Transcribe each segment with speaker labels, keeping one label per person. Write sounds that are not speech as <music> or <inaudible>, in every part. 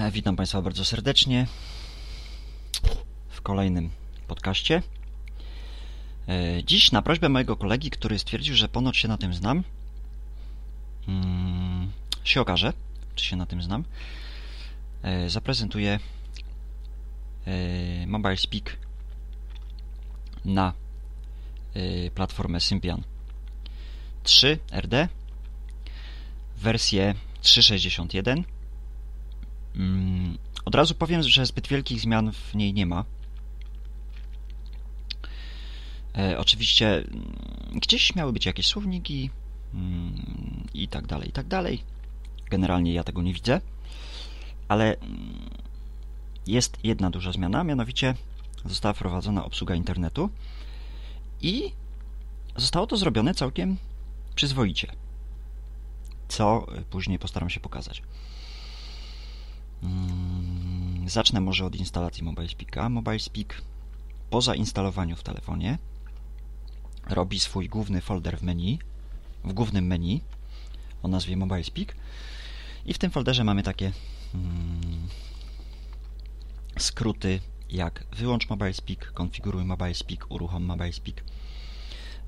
Speaker 1: E, Witam Państwa bardzo serdecznie w kolejnym podcaście. E, Dziś na prośbę mojego kolegi, który stwierdził, że ponoć się na tym znam, mm, się okaże, czy się na tym znam, e, zaprezentuję Mobile Speak na platformę Symbian 3 RD wersję 361 Mm, Od razu powiem, że zbyt wielkich zmian w niej nie ma. E, oczywiście mm, gdzieś miały być jakieś słowniki mm, i tak dalej, i tak dalej. Generalnie ja tego nie widzę, ale mm, jest jedna duża zmiana, mianowicie została wprowadzona obsługa internetu i zostało to zrobione całkiem przyzwoicie, co później postaram się pokazać. Mm, Zacznę może od instalacji MobileSpeaka. MobileSpeak po zainstalowaniu w telefonie robi swój główny folder w menu, w głównym menu o nazwie MobileSpeak i w tym folderze mamy takie mm, skróty jak wyłącz MobileSpeak, konfiguruj MobileSpeak, uruchom MobileSpeak,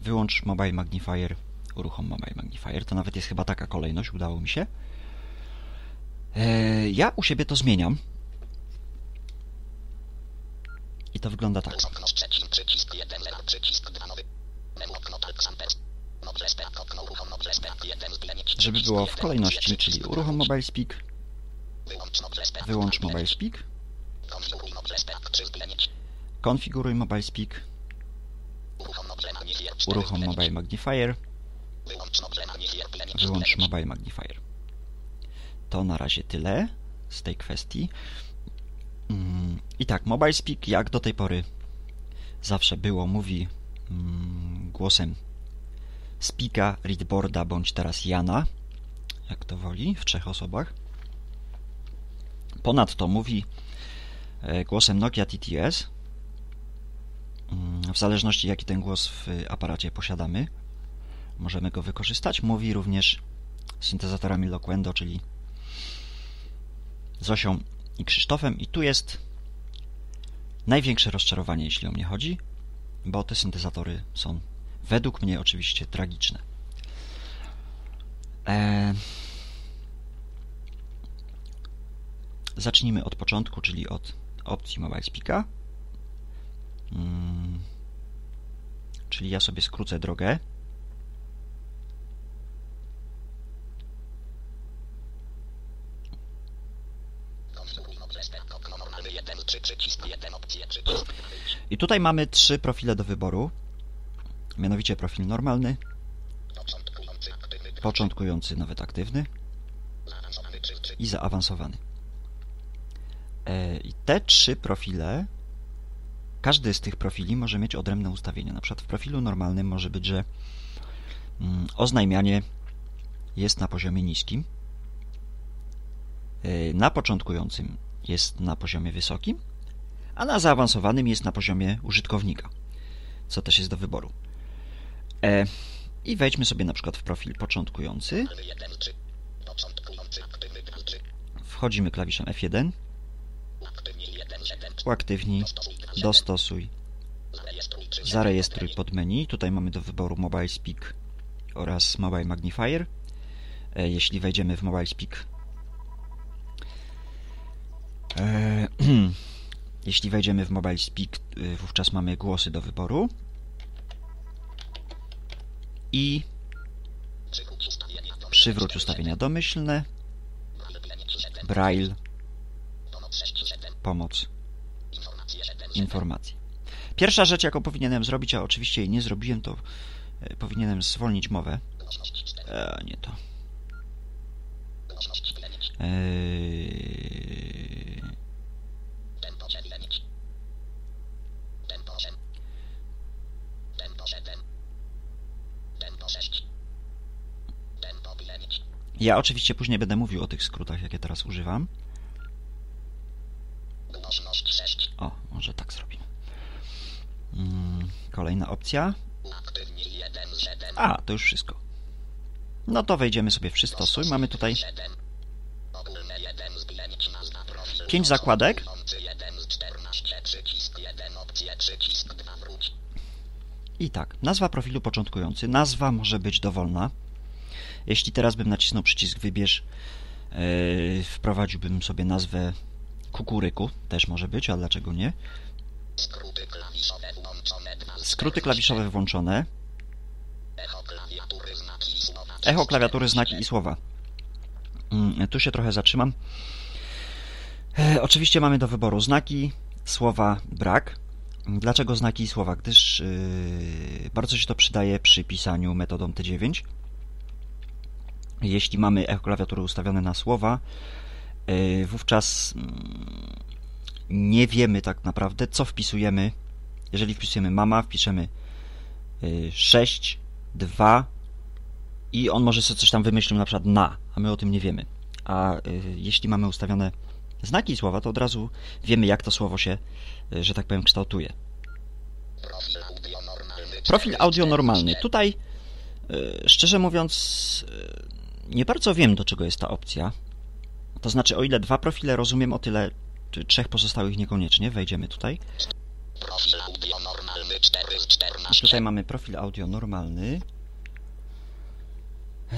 Speaker 1: wyłącz Mobile Magnifier, uruchom Mobile Magnifier. To nawet jest chyba taka kolejność, udało mi się. E, Ja u siebie to zmieniam. I to wygląda tak.
Speaker 2: Okno trzeci, przycisk 1, lewa, przycisk 2, nowy. Menu okno Xampers. Noble Speak, okno uruchom Noble Speak 1, zbylenieć.
Speaker 1: Żeby było w kolejności, czyli uruchom Mobile Speak,
Speaker 2: Wyłącz
Speaker 1: Mobile Speak,
Speaker 2: Konfiguruj Noble Speak 3, zbylenieć.
Speaker 1: konfiguruj Mobile Speak,
Speaker 2: Uruchom Noble Magnifier 4,
Speaker 1: uruchom
Speaker 2: zbylenieć.
Speaker 1: Mobile Magnifier,
Speaker 2: Wyłącz.
Speaker 1: Mobile Magnifier. To na razie tyle z tej kwestii. Mm, I tak, Mobile Speak jak do tej pory zawsze było, mówi mm, głosem Speaka, Readboarda bądź teraz Jana, jak to woli, w trzech osobach. Ponadto mówi e, głosem Nokia TTS, mm, w zależności jaki ten głos w aparacie posiadamy, możemy go wykorzystać. Mówi również syntezatorami Loquendo, czyli Zosią i Krzysztofem. I tu jest największe rozczarowanie, jeśli o mnie chodzi, bo te syntezatory są według mnie oczywiście tragiczne. Eee... Zacznijmy od początku, czyli od opcji Mobile Speaka. Mm. Czyli ja sobie skrócę drogę.
Speaker 2: Konfiguruj Noble Speak, okno normalny 1, 3, przycisk 1, opcje, przycisk.
Speaker 1: I tutaj mamy trzy profile do wyboru. Mianowicie profil normalny,
Speaker 2: Początkujący,
Speaker 1: nawet aktywny
Speaker 2: zaawansowany, 3, 3.
Speaker 1: i zaawansowany. E, I te trzy profile, każdy z tych profili może mieć odrębne ustawienia. Na przykład w profilu normalnym może być, że mm, oznajmianie jest na poziomie niskim, e, na początkującym jest na poziomie wysokim, a na zaawansowanym jest na poziomie użytkownika, co też jest do wyboru. E, I wejdźmy sobie na przykład w profil początkujący.
Speaker 2: Normalny 1, 3. Początkujący, aktywny, 2, 3.
Speaker 1: Wchodzimy klawiszem F1,
Speaker 2: Uaktywnij 1, 7, 3.
Speaker 1: uaktywnij,
Speaker 2: Dostosuj 2, 7.
Speaker 1: dostosuj,
Speaker 2: Zarejestruj 3, 7.
Speaker 1: zarejestruj podmenu. Tutaj mamy do wyboru Mobile Speak oraz Mobile Magnifier. E, Jeśli wejdziemy w Mobile Speak, e, <clears throat> jeśli wejdziemy w Mobile Speak, e, wówczas mamy głosy do wyboru i
Speaker 2: Przywróć ustawienia
Speaker 1: domyślne,
Speaker 2: Wyplenieć 7.
Speaker 1: Braille,
Speaker 2: Pomoc 6, 7.
Speaker 1: pomoc
Speaker 2: Informacje 7, 7.
Speaker 1: informacji. Pierwsza rzecz, jaką powinienem zrobić, a oczywiście jej nie zrobiłem, to e, powinienem zwolnić mowę.
Speaker 2: Głośność 4.
Speaker 1: E, nie to.
Speaker 2: Głośność wylenieć.
Speaker 1: Eee,
Speaker 2: Tempo 9. Tempo 8. Tempo 7. Tempo 6. Tempo wylenieć.
Speaker 1: Ja oczywiście później będę mówił o tych skrótach, jakie teraz używam.
Speaker 2: Głośność 6.
Speaker 1: O, może tak zrobimy. Mm, kolejna opcja.
Speaker 2: Uaktywnij 1, 7.
Speaker 1: A, to już wszystko. No to wejdziemy sobie w 3 stosuj. Mamy tutaj
Speaker 2: 7. Ogólne 1 zbylenieć nazwa profil.
Speaker 1: pięć zakładek.
Speaker 2: Jeden z 14, przycisk 1, opcje, przycisk 2, wróć.
Speaker 1: I tak, nazwa profilu początkujący. Nazwa może być dowolna. Jeśli teraz bym nacisnął przycisk wybierz, yy, wprowadziłbym sobie nazwę kukuryku, też może być, a dlaczego nie?
Speaker 2: Skróty klawiszowe włączone 2 z
Speaker 1: Skróty klawiszowe włączone,
Speaker 2: Echo klawiatury, znaki i słowa.
Speaker 1: echo klawiatury, znaki i słowa. Mm, Tu się trochę zatrzymam. E, oczywiście mamy do wyboru znaki, słowa brak. Dlaczego znaki i słowa? Gdyż yy, bardzo się to przydaje przy pisaniu metodą T9. Jeśli mamy klawiatury ustawione na słowa, yy, wówczas mm, nie wiemy tak naprawdę, co wpisujemy. Jeżeli wpisujemy mama, wpiszemy yy, 6, 2 i on może sobie coś tam wymyślił na przykład na, a my o tym nie wiemy. A y, jeśli mamy ustawione znaki słowa, to od razu wiemy, jak to słowo się, że tak powiem, kształtuje.
Speaker 2: Profil audio normalny.
Speaker 1: Tutaj, szczerze mówiąc, nie bardzo wiem, do czego jest ta opcja. To znaczy, o ile dwa profile rozumiem, o tyle trzech pozostałych niekoniecznie. Wejdziemy tutaj.
Speaker 2: Profil audio normalny 4 z 14.
Speaker 1: Tutaj mamy profil audio normalny.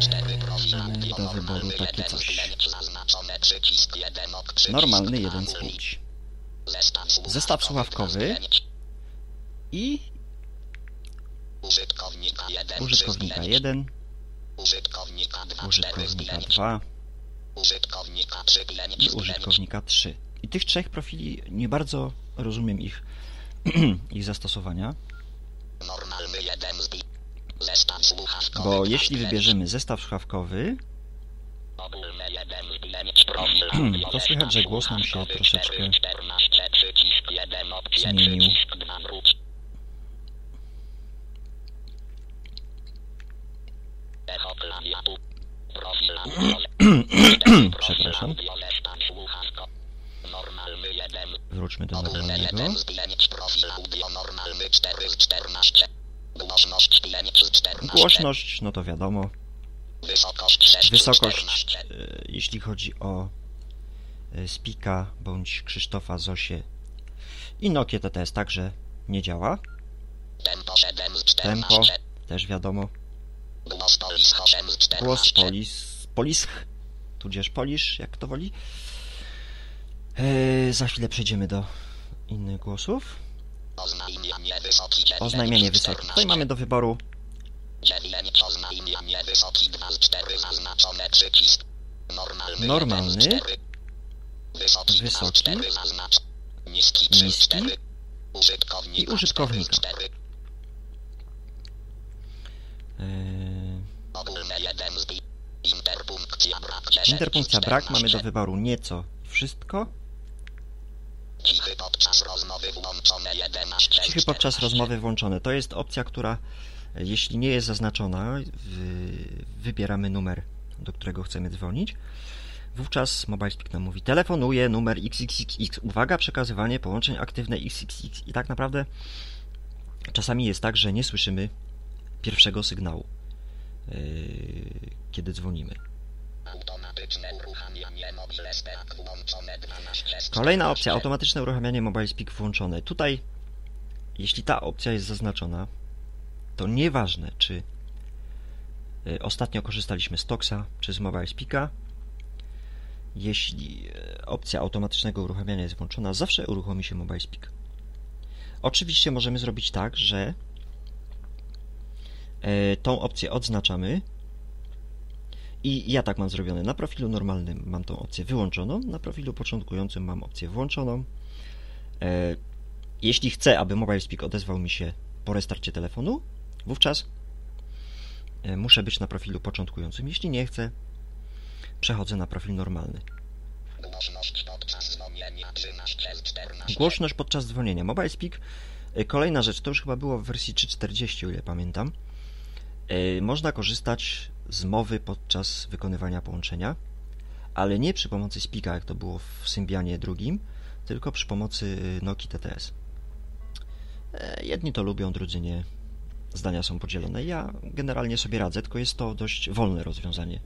Speaker 2: Cztery profil
Speaker 1: Mamy
Speaker 2: audio
Speaker 1: do wyboru takie coś.
Speaker 2: pięć, zaznaczone przycisk 1, ok, przycisk
Speaker 1: Normalny
Speaker 2: dwa,
Speaker 1: 1 z
Speaker 2: ulicz.
Speaker 1: 5.
Speaker 2: Zestaw słuchawkowy.
Speaker 1: I
Speaker 2: Użytkownika 1
Speaker 1: użytkownika 1,
Speaker 2: Użytkownika 2 4 z
Speaker 1: użytkownika
Speaker 2: 5.
Speaker 1: 2
Speaker 2: Użytkownika 3 5
Speaker 1: i użytkownika 3. I tych trzech profili nie bardzo rozumiem ich, <clears throat> ich zastosowania,
Speaker 2: Normalny 1 z 5. Zestaw słuchawkowy.
Speaker 1: bo jeśli wybierzemy zestaw słuchawkowy,
Speaker 2: Ogólne 1 z 5. Profil audio. <clears throat>
Speaker 1: to słychać, że głos nam się troszeczkę
Speaker 2: 4, 14 przycisk 1 opcje
Speaker 1: zmienił.
Speaker 2: przycisk 2 wróć. Echo klawiatu. Profil audio. Profil
Speaker 1: Przepraszam.
Speaker 2: audio, zestaw słuchawko. Normalny 1.
Speaker 1: wróćmy do normalnego.
Speaker 2: 1 z 5. Profil audio normalny 4 z 14. Głośność 5 z 14.
Speaker 1: Głośność, no to wiadomo.
Speaker 2: Wysokość 6 z
Speaker 1: Wysokość,
Speaker 2: 14.
Speaker 1: e, jeśli chodzi o e, Spika bądź Krzysztofa Zosie i Nokia TTS także nie działa.
Speaker 2: Tempo 7 z 14.
Speaker 1: Tempo, też wiadomo.
Speaker 2: Głos polis 8 z 14.
Speaker 1: Głos polis, polisch, tudzież polisz, jak to woli. E, za chwilę przejdziemy do innych głosów.
Speaker 2: Oznajmianie wysoki 9
Speaker 1: Oznajmienie wysokie.
Speaker 2: 14.
Speaker 1: Tutaj mamy do wyboru
Speaker 2: 9 oznajmianie wysoki 2 z Interpunkcja brak 10
Speaker 1: interpunkcja
Speaker 2: z
Speaker 1: brak. Mamy
Speaker 2: 14.
Speaker 1: do wyboru nieco wszystko.
Speaker 2: Cichy podczas rozmowy włączone 11 z
Speaker 1: Cichy podczas
Speaker 2: 14.
Speaker 1: rozmowy włączone. To jest opcja, która e, jeśli nie jest zaznaczona, wy- wybieramy numer, do którego chcemy dzwonić. Wówczas MobileSpeak nam mówi telefonuje numer XXX. Uwaga, przekazywanie połączeń aktywne XXX. I tak naprawdę czasami jest tak, że nie słyszymy pierwszego sygnału, yy, kiedy dzwonimy.
Speaker 2: Automatyczne uruchamianie mobile speak włączone 12 z
Speaker 1: Kolejna opcja,
Speaker 2: 14.
Speaker 1: automatyczne uruchamianie MobileSpeak włączone. Tutaj, jeśli ta opcja jest zaznaczona, to nieważne, czy y, ostatnio korzystaliśmy z Toxa czy z MobileSpeaka, jeśli y, opcja automatycznego uruchamiania jest włączona, zawsze uruchomi się MobileSpeak. Oczywiście możemy zrobić tak, że tą opcję odznaczamy i ja tak mam zrobione. Na profilu normalnym mam tą opcję wyłączoną, na profilu początkującym mam opcję włączoną. E, Jeśli chcę, aby MobileSpeak odezwał mi się po restarcie telefonu, wówczas e, muszę być na profilu początkującym. Jeśli nie chcę, przechodzę na profil normalny.
Speaker 2: Głośność podczas dzwonienia 13 z 14.
Speaker 1: Głośność podczas dzwonienia. MobileSpeak. e, Kolejna rzecz, to już chyba było w wersji 3.40, o ile pamiętam. E, Można korzystać z mowy podczas wykonywania połączenia, ale nie przy pomocy Speaka, jak to było w Symbianie drugim, tylko przy pomocy e, Nokii TTS. E, Jedni to lubią, drudzy nie. Zdania są podzielone. Ja generalnie sobie radzę, tylko jest to dość wolne rozwiązanie.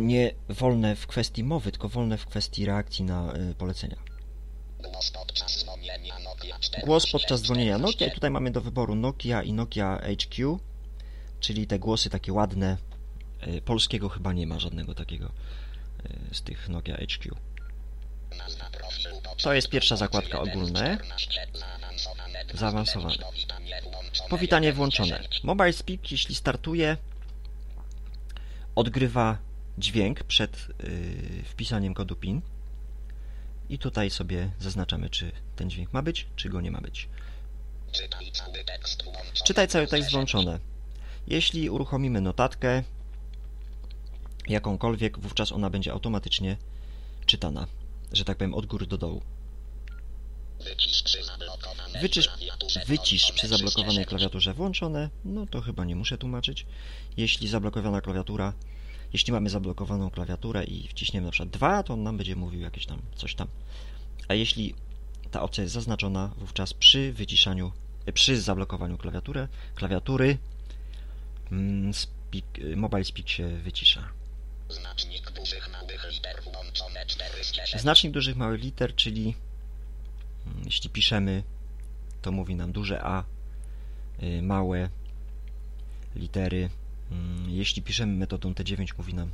Speaker 1: nie wolne w kwestii mowy, tylko wolne w kwestii reakcji na polecenia.
Speaker 2: Głos podczas dzwonienia Nokia 14.
Speaker 1: Głos podczas dzwonienia Nokia i tutaj mamy do wyboru Nokia i Nokia HQ, czyli te głosy takie ładne. Y, Polskiego chyba nie ma żadnego takiego y, z tych Nokia HQ. To jest pierwsza zakładka ogólne.
Speaker 2: 14. Zaawansowane.
Speaker 1: Zaawansowane.
Speaker 2: Powitanie włączone.
Speaker 1: Powitanie włączone. Mobile Speak, jeśli startuje, odgrywa dźwięk przed y, wpisaniem kodu PIN. I tutaj sobie zaznaczamy, czy ten dźwięk ma być, czy go nie ma być.
Speaker 2: Czytaj cały tekst włączony.
Speaker 1: Czytaj cały tekst włączone. Jeśli uruchomimy notatkę, jakąkolwiek, wówczas ona będzie automatycznie czytana, że tak powiem, od góry do dołu.
Speaker 2: Wycisz
Speaker 1: Wycisz, przy zablokowanej klawiaturze włączone, no to chyba nie muszę tłumaczyć. Jeśli zablokowana klawiatura, jeśli mamy zablokowaną klawiaturę i wciśniemy na przykład 2, to on nam będzie mówił jakieś tam coś tam. A jeśli ta opcja jest zaznaczona, wówczas przy wyciszaniu, e, przy zablokowaniu klawiatury, klawiatury mm, speak, e, Mobile Speak się wycisza.
Speaker 2: Znacznik dużych małych liter włączone 4 z 10.
Speaker 1: Znacznik dużych małych liter, czyli mm, jeśli piszemy, to mówi nam duże A, y, małe litery. Mm, Jeśli piszemy metodą T9, mówi nam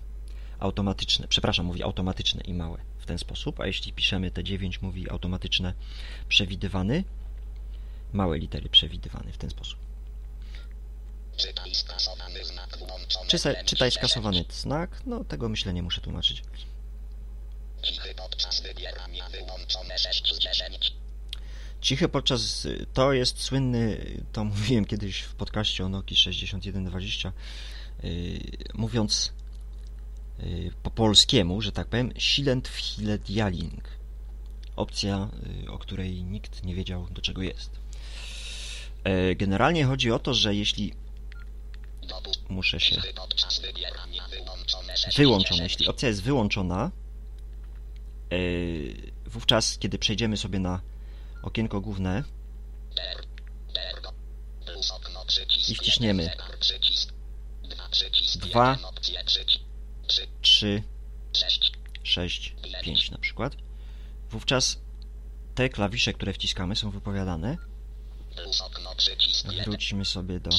Speaker 1: automatyczne, przepraszam, mówi automatyczne i małe w ten sposób, a jeśli piszemy T9, mówi automatyczne przewidywany, małe litery przewidywany w ten sposób.
Speaker 2: Czytaj skasowany znak włączony.
Speaker 1: Czytaj,
Speaker 2: 5
Speaker 1: czytaj
Speaker 2: z 10.
Speaker 1: skasowany znak, no tego myślę nie muszę tłumaczyć.
Speaker 2: Cichy podczas wybierania wyłączone 6 z 10.
Speaker 1: Cichy podczas. To jest słynny, to mówiłem kiedyś w podcaście o Nokii 6120, yy, mówiąc yy, po polskiemu, że tak powiem, silent Dialing. Opcja, yy, o której nikt nie wiedział do czego jest. Yy, Generalnie chodzi o to, że jeśli muszę się
Speaker 2: Cichy podczas wybierania wyłączone 6 z
Speaker 1: wyłączona,
Speaker 2: 10.
Speaker 1: jeśli opcja jest wyłączona, yy, wówczas kiedy przejdziemy sobie na okienko główne, I wciśniemy.
Speaker 2: jeden, zegar przycisk. Dwa przycisk
Speaker 1: Dwa.
Speaker 2: jeden, opcje przycisk. Trzy,
Speaker 1: 3,
Speaker 2: sześć.
Speaker 1: 6, 5 na przykład, wówczas te klawisze, które wciskamy, są wypowiadane. Wróćmy sobie do <clears throat>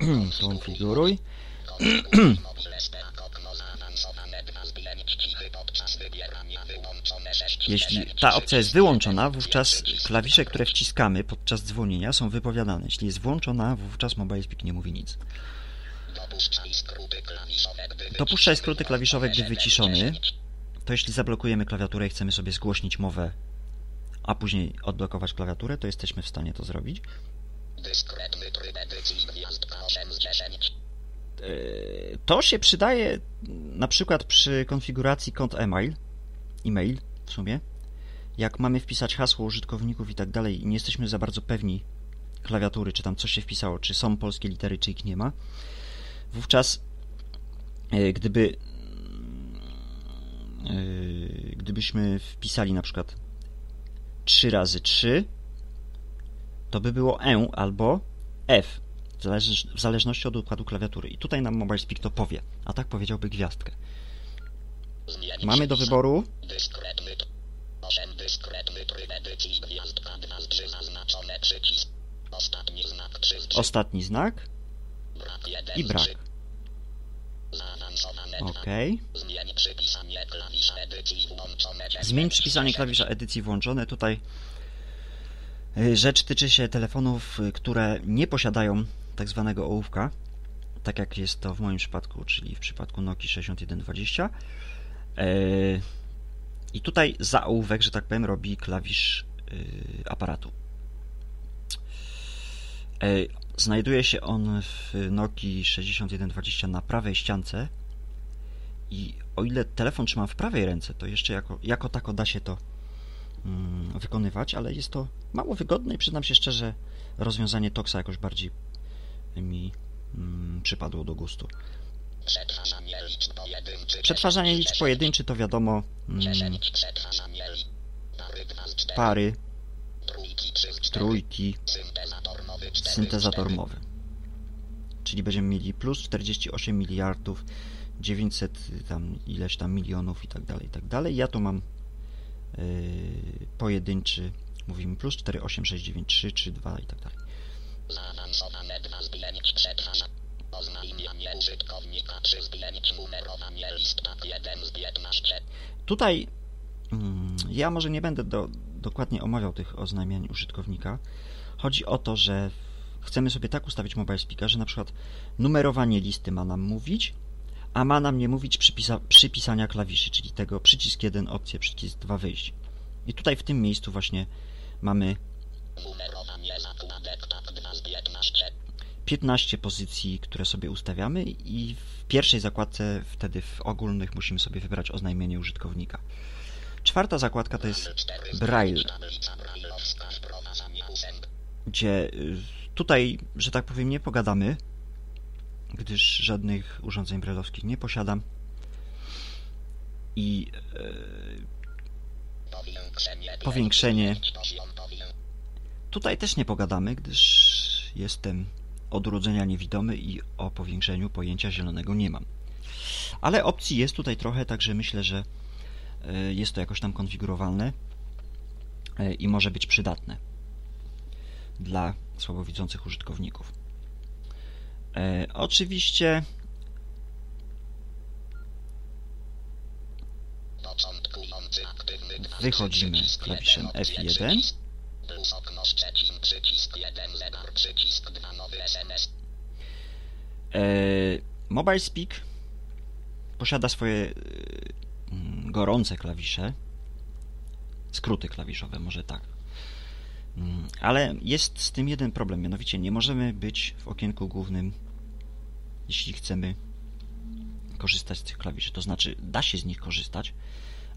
Speaker 1: <clears throat> konfiguruj.
Speaker 2: Konfiguruj mobile stack okno zaawansowane dwa z pięć. Cichy podczas wybierania wyłączone sześć z
Speaker 1: Jeśli ta opcja jest wyłączona, wówczas klawisze, które wciskamy podczas dzwonienia są wypowiadane. Jeśli jest włączona, wówczas Mobile Speak nie mówi nic.
Speaker 2: Dopuszczaj skróty klawiszowe, gdy wyciszony.
Speaker 1: To jeśli zablokujemy klawiaturę i chcemy sobie zgłośnić mowę, a później odblokować klawiaturę, to jesteśmy w stanie to zrobić.
Speaker 2: Dyskretny tryb edycji gwiazdka 8 z 10.
Speaker 1: Yy, To się przydaje na przykład przy konfiguracji kont e-mail, e-mail w sumie. Jak mamy wpisać hasło użytkowników i tak dalej i nie jesteśmy za bardzo pewni klawiatury, czy tam coś się wpisało, czy są polskie litery, czy ich nie ma, wówczas yy, gdyby yy, gdybyśmy wpisali na przykład 3 razy 3, to by było E albo F, w zależności od układu klawiatury. I tutaj nam Mobile Speak to powie, a tak powiedziałby gwiazdkę. Mamy do wyboru
Speaker 2: Dyskretny t- 8 dyskretny tryb edycji gwiazdka 2 z 3 zaznaczone przycisk. Ostatni znak 3 z 3.
Speaker 1: ostatni znak
Speaker 2: Brak 1
Speaker 1: i brak.
Speaker 2: 3. Zaawansowane
Speaker 1: OK.
Speaker 2: 2. Zmień przypisanie klawisza edycji włączone 9
Speaker 1: Zmień przypisanie
Speaker 2: z 10.
Speaker 1: klawisza edycji włączone. Tutaj y, rzecz tyczy się telefonów, y, które nie posiadają tak zwanego ołówka, tak jak jest to w moim przypadku, czyli w przypadku Nokia 6120. Y, I tutaj za ołówek, że tak powiem, robi klawisz y, aparatu. Y, Znajduje się on w Nokii 6120 na prawej ściance i o ile telefon trzymam w prawej ręce, to jeszcze jako, jako tako da się to mm, wykonywać, ale jest to mało wygodne i przyznam się szczerze, rozwiązanie Toxa jakoś bardziej mi mm, przypadło do gustu.
Speaker 2: Przetwarzanie liczb
Speaker 1: pojedynczy to wiadomo mm,
Speaker 2: 10 przetwarzanie liczb. Pary 2 z 4.
Speaker 1: pary,
Speaker 2: Trójki 3 z 4.
Speaker 1: trójki,
Speaker 2: Syntezator mowy 4
Speaker 1: syntezator mowy. Czyli będziemy mieli plus 48 miliardów 900 tam ileś tam milionów i tak dalej, i tak dalej. Ja tu mam yy, pojedynczy, mówimy plus 4, 8, 6, 9, 3, 3, 2 i tak dalej.
Speaker 2: Dwa. Oznajmianie użytkownika przy zdjęć numerowanie list tak 1 z 15.
Speaker 1: Tutaj mm, ja może nie będę do, dokładnie omawiał tych oznajmiań użytkownika. Chodzi o to, że chcemy sobie tak ustawić Mobile Speaker, że na przykład numerowanie listy ma nam mówić, a ma nam nie mówić przypisa, przypisania klawiszy, czyli tego przycisk 1 opcję, przycisk 2 wyjść. I tutaj w tym miejscu właśnie mamy
Speaker 2: Numerowanie zakładek tak 2 z 15.
Speaker 1: 15 pozycji, które sobie ustawiamy i w pierwszej zakładce wtedy w ogólnych musimy sobie wybrać oznajmienie użytkownika. Czwarta zakładka to jest Braille, gdzie y, tutaj, że tak powiem, nie pogadamy, gdyż żadnych urządzeń brailleowskich nie posiadam. I y,
Speaker 2: Powiększenie.
Speaker 1: Tutaj też nie pogadamy, gdyż jestem od urodzenia niewidomy i o powiększeniu pojęcia zielonego nie mam. Ale opcji jest tutaj trochę, także myślę, że e, jest to jakoś tam konfigurowalne e, i może być przydatne dla słabowidzących użytkowników. E, Oczywiście wychodzimy klawiszem
Speaker 2: jeden, opcję
Speaker 1: F1.
Speaker 2: przycisk. Plus okno przycisk 1 zegar przycisk 2 nowy SMS.
Speaker 1: E, Mobile Speak posiada swoje e, mm, gorące klawisze, skróty klawiszowe, może tak. Mm, Ale jest z tym jeden problem, mianowicie nie możemy być w okienku głównym, jeśli chcemy korzystać z tych klawiszy. To znaczy, da się z nich korzystać,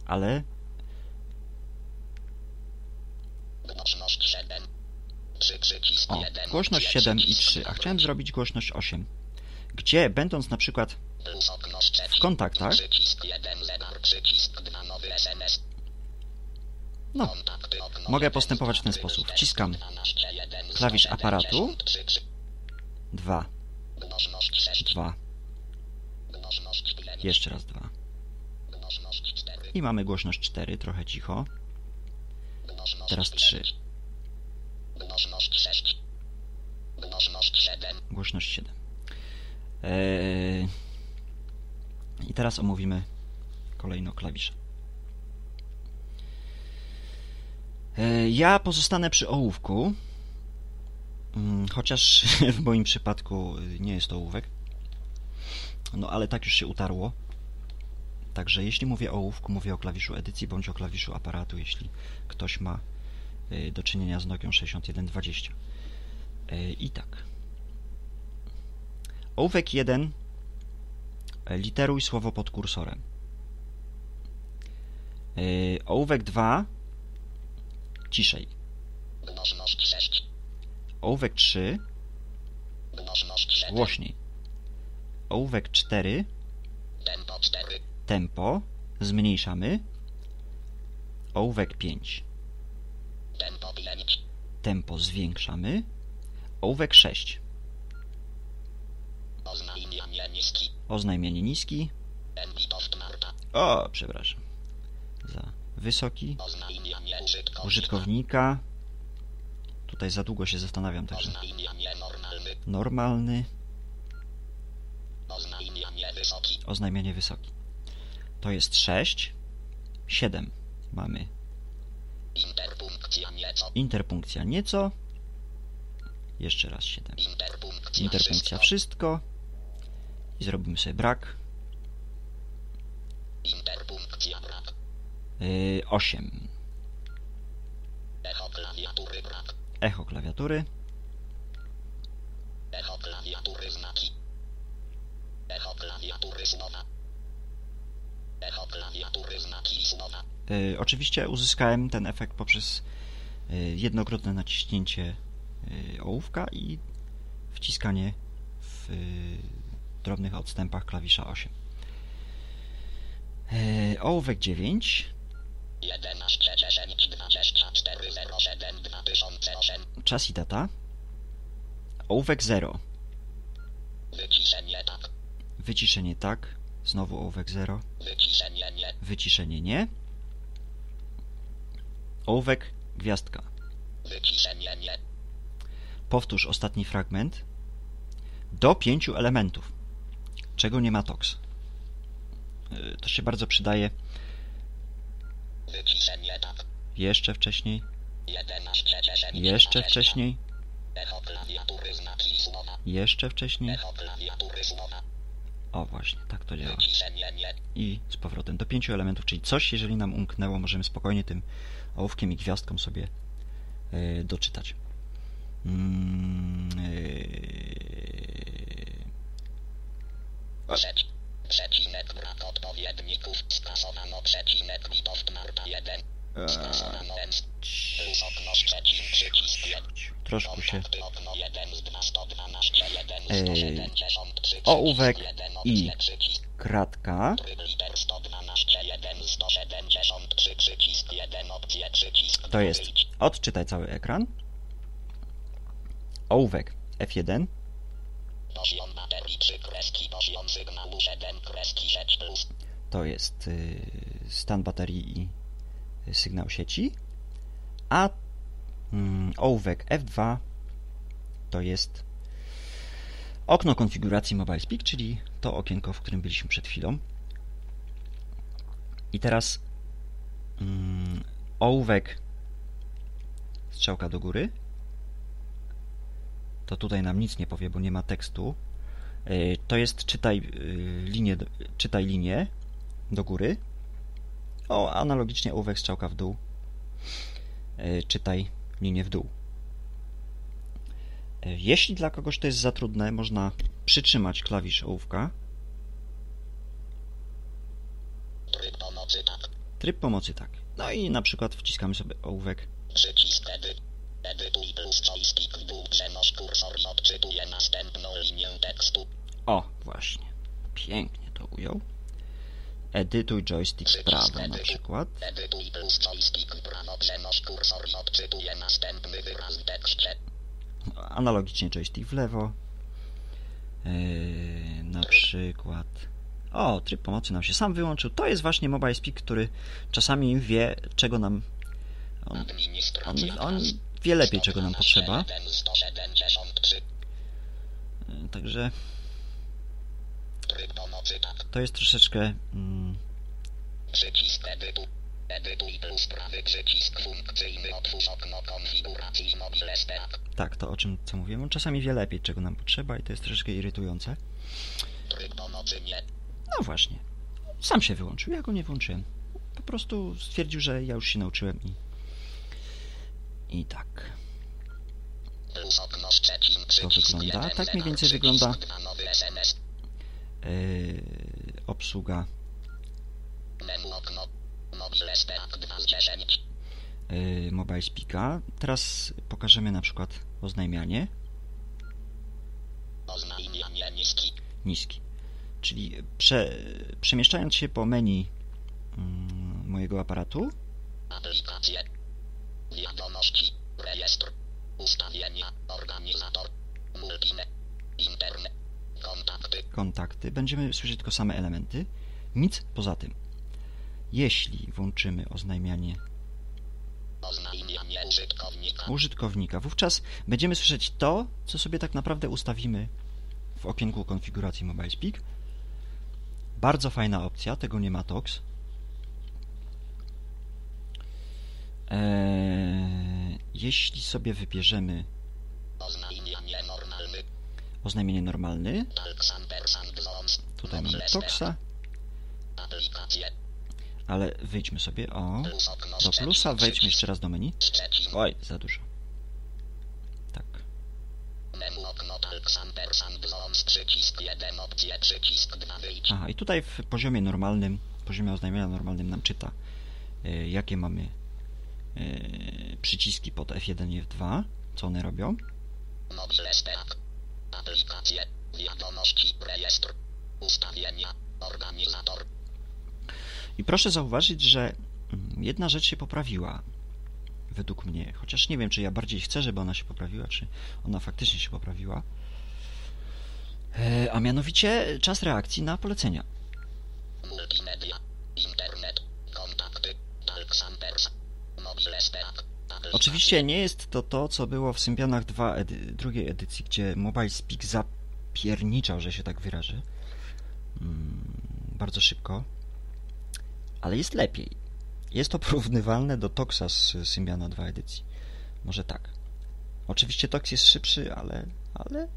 Speaker 1: ale
Speaker 2: Głośność 7.
Speaker 1: O,
Speaker 2: 1.
Speaker 1: głośność 7 i 3, a chciałem zrobić głośność 8, gdzie będąc na przykład w kontaktach,
Speaker 2: Przycisk 1 zegar przycisk 2 nowy SMS.
Speaker 1: no, Mogę postępować w ten sposób. Wciskam
Speaker 2: 12, jeden,
Speaker 1: klawisz
Speaker 2: 173,
Speaker 1: aparatu.
Speaker 2: 3,
Speaker 1: 2,
Speaker 2: Głośność 6.
Speaker 1: 2,
Speaker 2: Głośność 5.
Speaker 1: jeszcze raz 2.
Speaker 2: Głośność 4.
Speaker 1: I mamy głośność 4, trochę cicho. Teraz 3.
Speaker 2: 5. Głośność 6. Głośność 7.
Speaker 1: Głośność 7. Eee, I teraz omówimy kolejno klawisze. Eee, Ja pozostanę przy ołówku, mm, chociaż <laughs> w moim przypadku y, nie jest to ołówek. No ale tak już się utarło. Także jeśli mówię o ołówku, mówię o klawiszu edycji bądź o klawiszu aparatu, jeśli ktoś ma do czynienia z Nokią 6120. Eee, I tak. Ołówek 1. e, Literuj słowo pod kursorem. Ołówek 2. Ciszej.
Speaker 2: Głośność 6.
Speaker 1: Ołówek 3.
Speaker 2: Głośność 7.
Speaker 1: Głośniej. Ołówek 4.
Speaker 2: Tempo 4.
Speaker 1: Tempo. Zmniejszamy. Ołówek 5.
Speaker 2: Tempo 5.
Speaker 1: Tempo zwiększamy. Ołówek 6.
Speaker 2: Oznajmianie niski.
Speaker 1: Oznajmianie niski. O, przepraszam. Za wysoki.
Speaker 2: Użytkownika.
Speaker 1: Tutaj za długo się zastanawiam, także
Speaker 2: normalny. Oznajmianie wysoki.
Speaker 1: To jest 6. 7 mamy
Speaker 2: nieco.
Speaker 1: Interpunkcja nieco. Jeszcze raz 7.
Speaker 2: Interpunkcja
Speaker 1: Interpunkcja
Speaker 2: wszystko.
Speaker 1: I zrobimy sobie brak.
Speaker 2: Interpunkcja brak.
Speaker 1: Yy, 8.
Speaker 2: Echo klawiatury brak.
Speaker 1: Echo klawiatury.
Speaker 2: Echo klawiatury znaki. Echo klawiatury słowa. Echo klawiatury znaki słowa.
Speaker 1: Yy, oczywiście uzyskałem ten efekt poprzez jednokrotne naciśnięcie yy, ołówka i wciskanie w yy, drobnych odstępach klawisza 8. Yy, ołówek 9.
Speaker 2: 11 10 24 07 2008.
Speaker 1: Czas i data. Ołówek 0.
Speaker 2: Wyciszenie tak.
Speaker 1: Wyciszenie tak. Znowu ołówek 0.
Speaker 2: Wyciszenie nie.
Speaker 1: Wyciszenie nie. Ołówek gwiazdka. Powtórz ostatni fragment do pięciu elementów, czego nie ma toks. Y, To się bardzo przydaje jeszcze wcześniej,
Speaker 2: 11 cieszeń.
Speaker 1: jeszcze wcześniej, jeszcze wcześniej. O właśnie, tak to działa. I z powrotem do pięciu elementów, czyli coś, jeżeli nam umknęło, możemy spokojnie tym ołówkiem i gwiazdką sobie y, doczytać. Mm, y,
Speaker 2: Przeci. Przecinek brak odpowiedników. Skasowano przecinek Witold Marta 1. 1.
Speaker 1: troszkę się
Speaker 2: Kontakty okno 1 z 2 112 1
Speaker 1: Ej,
Speaker 2: 173
Speaker 1: ołówek i kratka
Speaker 2: tryb liter 112 1 173 przycisk 1 opcje przycisk
Speaker 1: to jest odczytaj cały ekran. Ołówek F1,
Speaker 2: Poziom baterii 3 kreski poziom sygnału 7 kreski 6 plus
Speaker 1: to jest y, stan baterii i sygnał sieci, a mm, ołówek F2 to jest okno konfiguracji Mobile Speak, czyli to okienko, w którym byliśmy przed chwilą. I teraz mm, ołówek strzałka do góry. To tutaj nam nic nie powie, bo nie ma tekstu. Y, To jest czytaj y, linię, czytaj linię do góry. O, analogicznie ołówek strzałka w dół. Y, Czytaj linię w dół. Y, Jeśli dla kogoś to jest za trudne, można przytrzymać klawisz ołówka.
Speaker 2: tryb pomocy tak
Speaker 1: Tryb pomocy tak. No i na przykład wciskamy sobie ołówek.
Speaker 2: przycisk edy edytuj plus joystick w dół przenoś kursor i odczytuje następną linię tekstu
Speaker 1: O, właśnie. Pięknie to ujął. Edytuj joystick w prawo na przykład.
Speaker 2: edytuj plus joystick w prawo przenoś kursor i odczytuje następny wyraz w tekście
Speaker 1: Analogicznie joystick w lewo. Yy, na przykład. O, tryb pomocy nam się sam wyłączył. To jest właśnie Mobile Speak, który czasami wie, czego nam. On, on, on wie lepiej, czego nam potrzeba.
Speaker 2: 173
Speaker 1: Yy, Także
Speaker 2: tak
Speaker 1: to jest troszeczkę. Mm,
Speaker 2: Przycisk edytu. Edytuj plus prawy przycisk funkcyjny otwórz okno konfiguracji mobile stack.
Speaker 1: tak, to o czym co mówiłem. On czasami wie lepiej, czego nam potrzeba, i to jest troszeczkę irytujące.
Speaker 2: Tryb pomocy nie.
Speaker 1: No właśnie. Sam się wyłączył, ja go nie włączyłem. Po prostu stwierdził, że ja już się nauczyłem i. I tak.
Speaker 2: Plus okno przycisk
Speaker 1: wygląda?
Speaker 2: jeden,
Speaker 1: Tak mniej więcej wygląda.
Speaker 2: nowy SMS.
Speaker 1: Yy, obsługa
Speaker 2: Menu okno. Mobile stack 2 z 10.
Speaker 1: yy, Mobile Speaka. Teraz pokażemy na przykład oznajmianie
Speaker 2: Oznajmianie niski.
Speaker 1: niski. Czyli prze, przemieszczając się po menu mm, mojego aparatu,
Speaker 2: Aplikacje. Wiadomości. Rejestr. Ustawienia. Organizator. Multime. Internet. Kontakty.
Speaker 1: kontakty, będziemy słyszeć tylko same elementy, nic poza tym. Jeśli włączymy oznajmianie
Speaker 2: Oznajmianie użytkownika.
Speaker 1: użytkownika, wówczas będziemy słyszeć to, co sobie tak naprawdę ustawimy w okienku konfiguracji Mobile Speak. Bardzo fajna opcja, tego nie ma TOX. Eee, jeśli sobie wybierzemy
Speaker 2: Oznajmianie.
Speaker 1: Oznajmienie normalny, tutaj mamy TOXa, ale wyjdźmy sobie o do plusa, wejdźmy jeszcze raz do menu. Oj, za dużo. Tak.
Speaker 2: Menu okno Talks ampersand zones. Przycisk 1 opcje. Przycisk 2 wyjdź.
Speaker 1: Aha, i tutaj w poziomie normalnym, poziomie oznajmienia normalnym nam czyta, y, jakie mamy y, przyciski pod F1 i F2, co one robią.
Speaker 2: Stack. Aplikacje. Wiadomości. Rejestr. Ustawienia. Organizator.
Speaker 1: I proszę zauważyć, że mm, jedna rzecz się poprawiła, według mnie, chociaż nie wiem, czy ja bardziej chcę, żeby ona się poprawiła, czy ona faktycznie się poprawiła. E, A mianowicie czas reakcji na polecenia.
Speaker 2: Multimedia. Internet. Kontakty. Talksampers. Mobile Speak.
Speaker 1: Oczywiście nie jest to to, co było w Symbianach 2 edy- drugiej edycji, gdzie Mobile Speak zapierniczał, że się tak wyrażę. Mm, bardzo szybko. Ale jest lepiej. Jest to porównywalne do Toxa z Symbiana 2 edycji. Może tak. Oczywiście Tox jest szybszy, ale, ale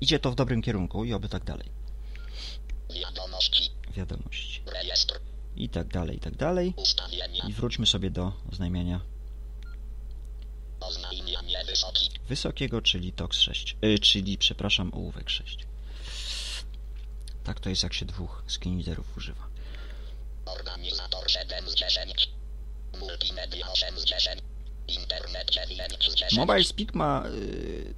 Speaker 1: idzie to w dobrym kierunku i oby tak dalej.
Speaker 2: Wiadomości.
Speaker 1: Wiadomości.
Speaker 2: Rejestr.
Speaker 1: I tak dalej, i tak dalej. I wróćmy sobie do
Speaker 2: Oznajmianie wysoki.
Speaker 1: wysokiego, czyli TOX 6, y, czyli przepraszam, ołówek 6. Tak to jest jak się dwóch screenreaderów używa.
Speaker 2: Organizator 7 z 10. Multimedia 8 z 10. Internet 9 z 10.
Speaker 1: Mobile Speak ma y,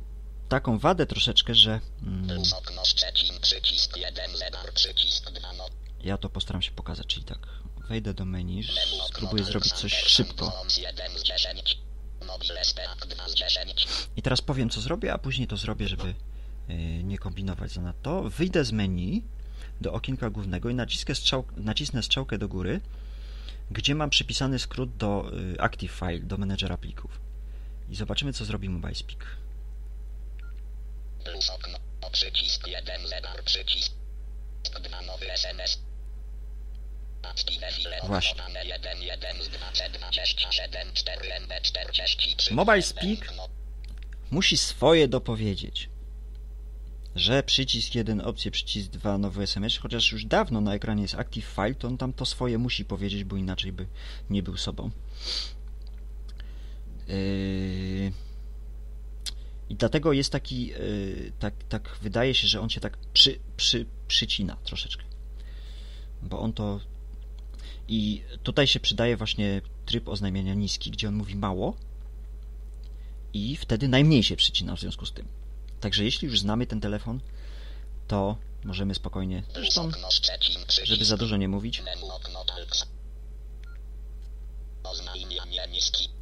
Speaker 1: taką wadę troszeczkę, że mm,
Speaker 2: Plus okno Szczecin. Przycisk 1. Zegar. Przycisk 2. No.
Speaker 1: ja to postaram się pokazać, czyli tak wejdę do menu, spróbuję zrobić coś szybko
Speaker 2: Sanborns 1 z 10. Mobile Speak 2 z 10.
Speaker 1: i teraz powiem co zrobię, a później to zrobię, żeby y, nie kombinować zanadto. Wyjdę z menu do okienka głównego i nacisnę, strzał, nacisnę strzałkę do góry, gdzie mam przypisany skrót do y, Active File, do menedżera plików. I zobaczymy, co zrobi Mobile Speak.
Speaker 2: Plus okno. Przycisk 1. Zegar. Przycisk 2. Nowy SMS.
Speaker 1: Właśnie.
Speaker 2: dane 1 1 z 2 C 27 4 MB 43
Speaker 1: Mobile Speak musi swoje dopowiedzieć. Że przycisk 1, opcję przycisk 2, nowy SMS, chociaż już dawno na ekranie jest Active File, to on tam to swoje musi powiedzieć, bo inaczej by nie był sobą. Yy... I dlatego jest taki, yy, tak, tak wydaje się, że on się tak przy, przy, przycina troszeczkę. Bo on to. I tutaj się przydaje właśnie tryb oznajmiania niski, gdzie on mówi mało, i wtedy najmniej się przycina w związku z tym. Także jeśli już znamy ten telefon, to możemy spokojnie, zresztą, żeby za dużo nie mówić,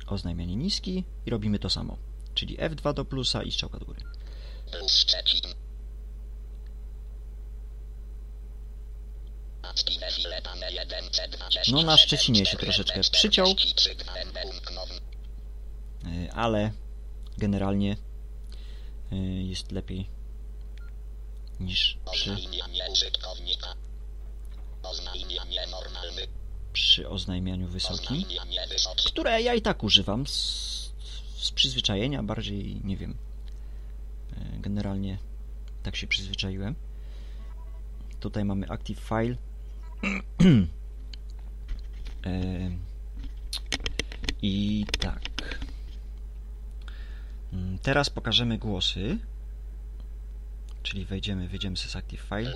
Speaker 2: oznajmianie niski
Speaker 1: i robimy to samo. Czyli F2 do plusa i strzałka do góry.
Speaker 2: Plus Szczecin. Active file dane 1 C 27
Speaker 1: No, na Szczecinie się troszeczkę przyciął.
Speaker 2: 43 MB umknął.
Speaker 1: Yy, ale generalnie yy, jest lepiej niż przy, przy oznajmianiu wysokim, które ja i tak używam z, z przyzwyczajenia, bardziej nie wiem. Yy, Generalnie tak się przyzwyczaiłem. Tutaj mamy Active File. <clears throat> I tak. Mm, Teraz pokażemy głosy. Czyli wejdziemy, wyjdziemy z Active File.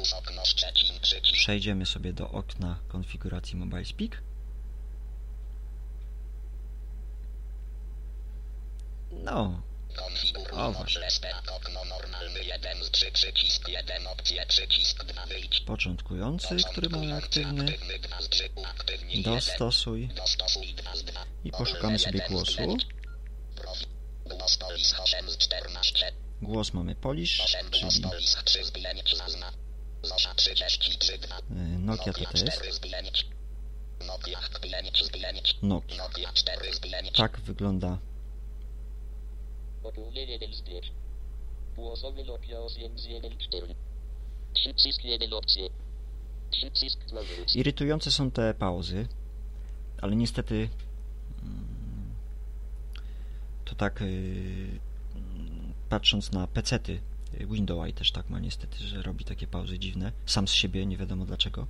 Speaker 1: Przejdziemy sobie do okna konfiguracji Mobile Speak. No, O, właśnie.
Speaker 2: Mobile Speak okno normalny 1 z 3 przycisk 1 opcję przycisk 2 wyjdź.
Speaker 1: początkujący, który mamy aktywny.
Speaker 2: Aktywny 2 z 3 uaktywnień 1.
Speaker 1: Dostosuj
Speaker 2: Dostosuj 2 z 2.
Speaker 1: i poszukamy sobie głosu.
Speaker 2: Głos Polish 8 z 14.
Speaker 1: Głos mamy Polish,
Speaker 2: 8 głos
Speaker 1: czyli
Speaker 2: Polish 3 z 5 zazna. Zosia 33 2.
Speaker 1: y, Nokia.
Speaker 2: 4 z 5. Nokia 5 z 5.
Speaker 1: Nokia.
Speaker 2: Nokia 4 z 5.
Speaker 1: Tak wygląda
Speaker 3: Zbiór. Głosowy Nokia 814. Przycisk jeden. Przycisk.
Speaker 1: Irytujące są te pauzy, ale niestety mm, to tak yy, patrząc na pecety y, Windows też tak ma niestety, że robi takie pauzy dziwne, sam z siebie, nie wiadomo dlaczego.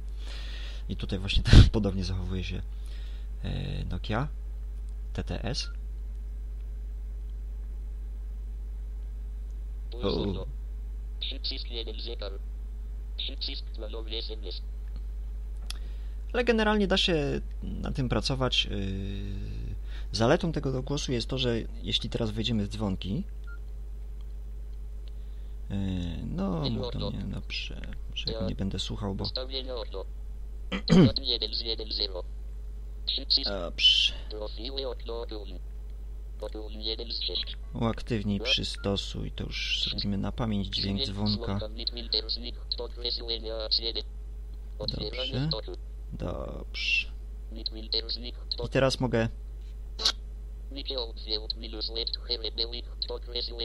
Speaker 1: I tutaj właśnie <laughs> podobnie zachowuje się yy, Nokia TTS. Ale generalnie da się na tym pracować. Yy, Zaletą tego głosu jest to, że jeśli teraz wejdziemy w dzwonki, yy, no, mów do mnie, dobrze, że ja nie będę słuchał, bo <clears throat> dobrze, uaktywnij, przystosuj, to już zrobimy na pamięć dźwięk dzwonka. Dobrze. Dobrze. I teraz mogę...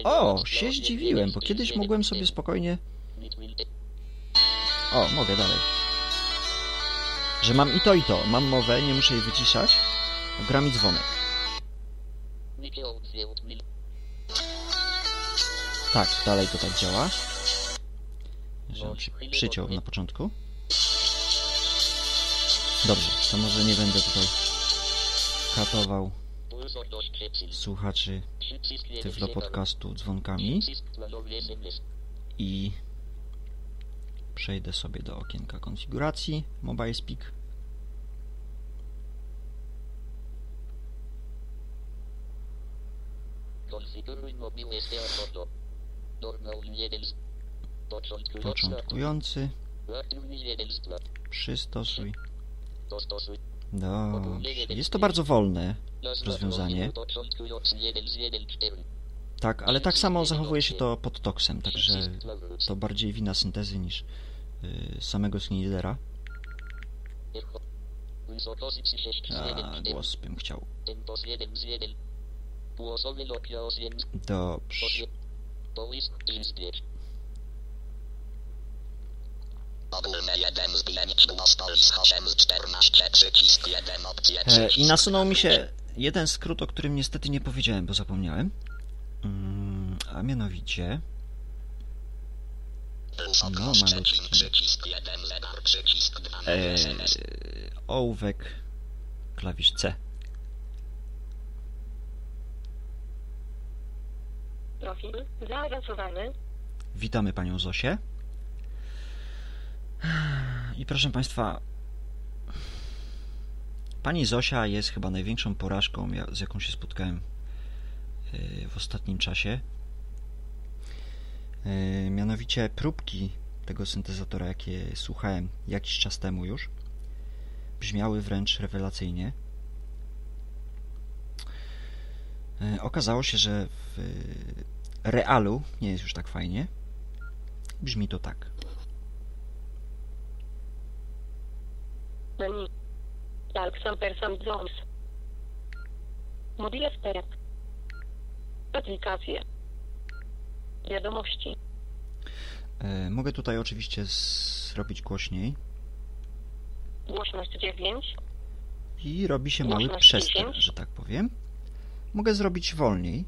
Speaker 1: O, się zdziwiłem, bo kiedyś mogłem sobie spokojnie... O, mogę dalej. Że mam i to, i to. Mam mowę, nie muszę jej wyciszać. Gra mi dzwonek. Tak, dalej to tak działa. Że on się przyciął na początku. Dobrze, to może nie będę tutaj katował słuchaczy Tyflo. Podcastu dzwonkami i przejdę sobie do okienka konfiguracji Mobile
Speaker 3: Konfiguruj mobilny stereo. Normal 1 z początkujący.
Speaker 1: Początkujący,
Speaker 3: Aktywny 1 z 2.
Speaker 1: przystosuj. Dobrze. Jest to bardzo wolne, Rozwiązanie.
Speaker 3: profilu Początkujący 1 z 1 4.
Speaker 1: tak, ale tak samo zachowuje się to pod toksem, także to bardziej wina syntezy niż y, samego screenreadera.
Speaker 3: Echo. Wysokości 6 z 1
Speaker 1: A,
Speaker 3: 4.
Speaker 1: głos bym chciał. Dobrze.
Speaker 3: Połysk zbieg.
Speaker 2: Ogólne 1 z 5 było stoi z 8 z 14 przycisk 1 opcje
Speaker 1: E, I nasunął mi się jeden skrót, o którym niestety nie powiedziałem, bo zapomniałem. Mm, a mianowicie no, malutki.
Speaker 2: przeciw przycisk 1 zegar przycisk 2
Speaker 1: e, ołówek, klawisz C.
Speaker 4: Profil zaawansowany.
Speaker 1: Witamy panią Zosię. I proszę państwa, pani Zosia jest chyba największą porażką, z jaką się spotkałem yy, w ostatnim czasie. Yy, Mianowicie próbki tego syntezatora, jakie słuchałem jakiś czas temu już, brzmiały wręcz rewelacyjnie. Yy, Okazało się, że w realu nie jest już tak fajnie. Brzmi to tak.
Speaker 4: Menu. Mobile Stereo. Aplikacje. Wiadomości.
Speaker 1: E, mogę tutaj oczywiście zrobić głośniej
Speaker 4: Głośność 9.
Speaker 1: i robi się mały
Speaker 4: 10.
Speaker 1: że tak powiem. Mogę zrobić wolniej,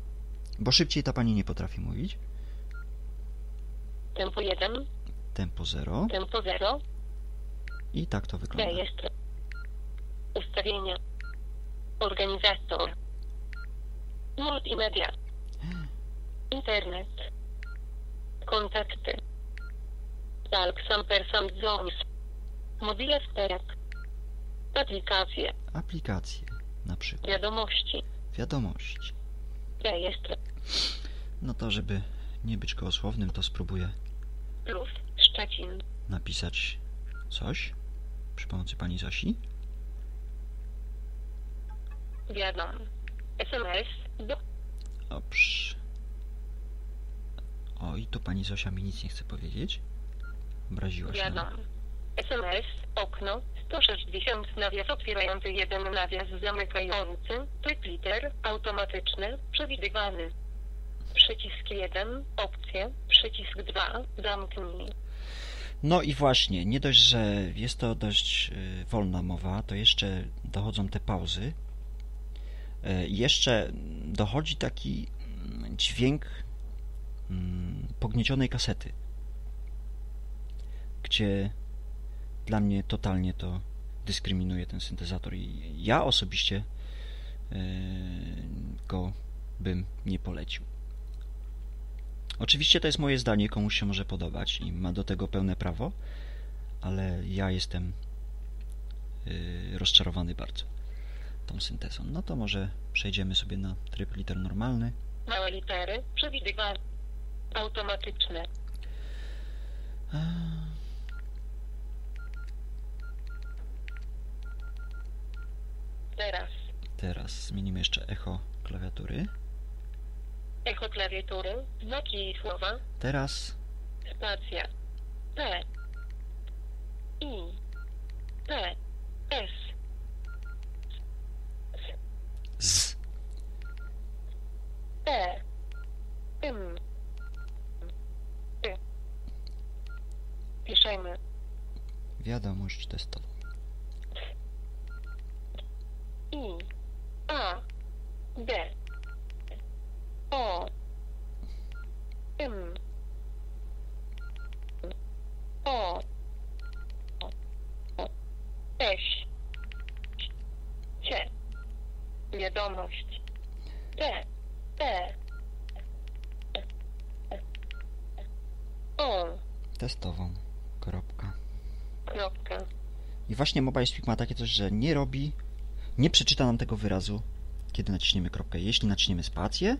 Speaker 1: bo szybciej ta pani nie potrafi mówić.
Speaker 4: Tempo 1.
Speaker 1: Tempo 0
Speaker 4: Tempo 0.
Speaker 1: i tak to wygląda.
Speaker 4: Rejestr. Ustawienia. Organizator. Multimedia. Internet. Kontakty. Talk some person zones. Mobile Stereo. Aplikacje.
Speaker 1: Aplikacje, na przykład.
Speaker 4: Wiadomości.
Speaker 1: Wiadomości.
Speaker 4: Rejestr.
Speaker 1: No to, żeby nie być gołosłownym, to spróbuję
Speaker 4: Plus. Szczecin.
Speaker 1: napisać coś przy pomocy pani Zosi.
Speaker 4: Wiadom. SMS. Do.
Speaker 1: Dobrze. O, i tu pani Zosia mi nic nie chce powiedzieć. Obraziła się.
Speaker 4: Wiadom. SMS. Okno. 160 nawias otwierający jeden nawias zamykający. Typ liter. Automatyczny. Przewidywany. Przycisk 1. Opcje. Przycisk 2. Zamknij.
Speaker 1: No i właśnie, nie dość, że jest to dość y, wolna mowa, to jeszcze dochodzą te pauzy. Y, Jeszcze dochodzi taki mm, dźwięk mm, pogniecionej kasety, gdzie dla mnie totalnie to dyskryminuje ten syntezator i ja osobiście y, go bym nie polecił. Oczywiście to jest moje zdanie, komuś się może podobać i ma do tego pełne prawo, ale ja jestem yy, rozczarowany bardzo tą syntezą. No to może przejdziemy sobie na tryb liter normalny.
Speaker 4: Małe litery. Przewidywany. Automatyczne.
Speaker 1: Eee,
Speaker 4: Teraz.
Speaker 1: Teraz zmienimy jeszcze echo klawiatury.
Speaker 4: Echo klawiatury. Znaki i słowa.
Speaker 1: Teraz
Speaker 4: Spacja. P. I. P. S.
Speaker 1: Z.
Speaker 4: E. Ym. Y. Piszemy.
Speaker 1: Wiadomość testową.
Speaker 4: I. A. D. O. Ym. O. Eś. Cie. Wiadomość. T. E. O.
Speaker 1: Testową. Kropka.
Speaker 4: Kropka.
Speaker 1: I właśnie Mobile Speak ma takie coś, że nie robi, nie przeczyta nam tego wyrazu, kiedy naciśniemy kropkę. Jeśli naciśniemy spację,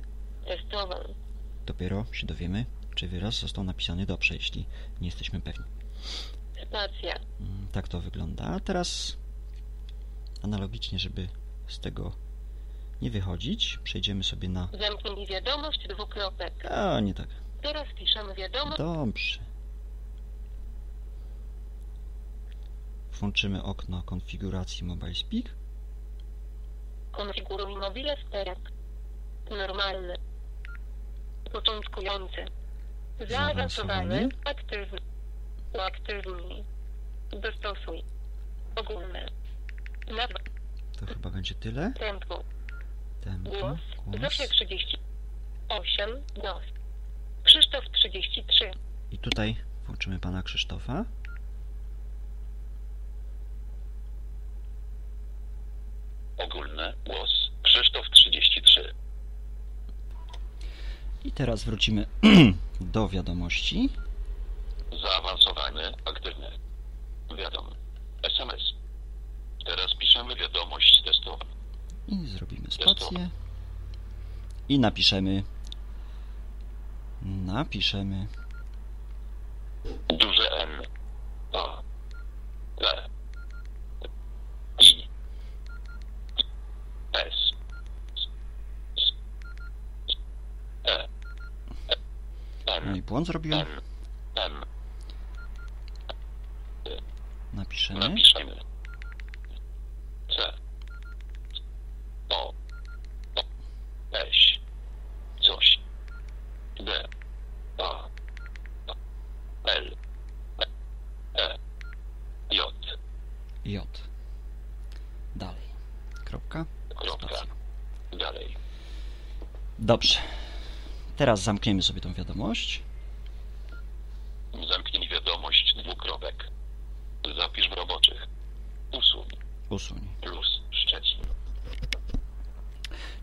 Speaker 1: dopiero się dowiemy, czy wyraz został napisany dobrze, jeśli nie jesteśmy pewni.
Speaker 4: Spacja.
Speaker 1: Mm, Tak to wygląda. A teraz analogicznie, żeby z tego nie wychodzić, przejdziemy sobie na...
Speaker 4: Zamknij wiadomość dwukropek.
Speaker 1: A, nie tak.
Speaker 4: Teraz piszemy wiadomość.
Speaker 1: Dobrze. Włączymy okno konfiguracji Mobile Speak.
Speaker 4: Konfiguruj mobile sterek. Normalny. Początkujący. Zaawansowany. Aktywny. Uaktywnij. Dostosuj. Ogólne. Nazwa.
Speaker 1: To chyba będzie tyle.
Speaker 4: Tempo.
Speaker 1: Tempo,
Speaker 4: Głos. Zofia 38. Głos. Krzysztof 33.
Speaker 1: I tutaj włączymy pana Krzysztofa.
Speaker 5: Ogólne. Głos. Krzysztof 33.
Speaker 1: I teraz wrócimy <clears throat> do wiadomości.
Speaker 5: Zaawansowany. Aktywny. Wiadomo. SMS. Teraz piszemy wiadomość testową.
Speaker 1: I zrobimy spację. I napiszemy. Napiszemy.
Speaker 5: Duże N. A. L. I. S. S. E.
Speaker 1: No i błąd zrobiłem. Napiszemy.
Speaker 5: Napiszemy. C. O. O. S. Coś. D. A. L. E. J.
Speaker 1: J. Dalej. Kropka.
Speaker 5: Dalej.
Speaker 1: Dobrze. Teraz zamkniemy sobie tą wiadomość.
Speaker 5: Zamknij wiadomość dwukropek. Zapisz w roboczych. Usuń.
Speaker 1: Usuń.
Speaker 5: Plus Szczecin.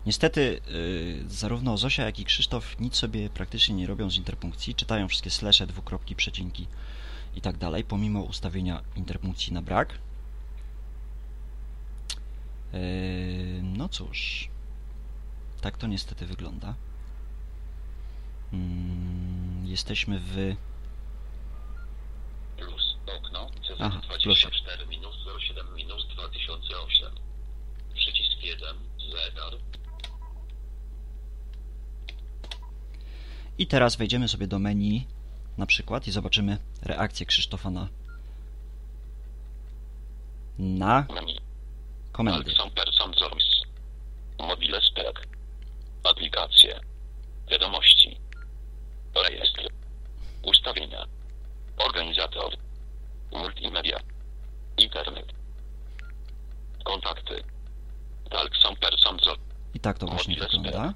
Speaker 1: Niestety, y, zarówno Zosia, jak i Krzysztof nic sobie praktycznie nie robią z interpunkcji. Czytają wszystkie slesze, dwukropki, przecinki i tak dalej, pomimo ustawienia interpunkcji na brak. Y, No cóż, tak to niestety wygląda. Mm, Jesteśmy w.
Speaker 5: Plus okno.
Speaker 1: Aha, w
Speaker 5: CZ24 minus 07 minus 2008. Przycisk 1. Zegar.
Speaker 1: I teraz wejdziemy sobie do menu na przykład i zobaczymy reakcję Krzysztofa na. na komendy.
Speaker 5: Person Zoris. Mobile Spec. Aplikacje. Wiadomości. Rejestr. Ustawienia. Organizator. Multimedia. Internet. Kontakty. Alexon Person Zoris.
Speaker 1: I tak to właśnie wygląda.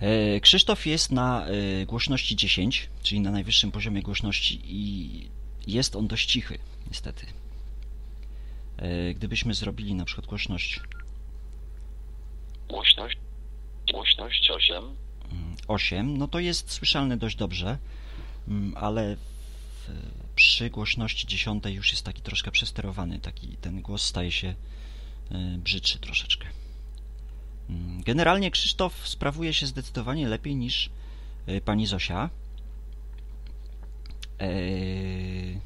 Speaker 1: E, Krzysztof jest na e, głośności 10, czyli na najwyższym poziomie głośności i jest on dość cichy, niestety. E, Gdybyśmy zrobili na przykład głośność
Speaker 5: Głośność. Głośność 8.
Speaker 1: mm, 8, no to jest słyszalny dość dobrze, mm, ale w, przy głośności 10 już jest taki troszkę przesterowany, taki ten głos staje się e, brzydszy troszeczkę. Mm, Generalnie Krzysztof sprawuje się zdecydowanie lepiej niż e, pani Zosia. Eee,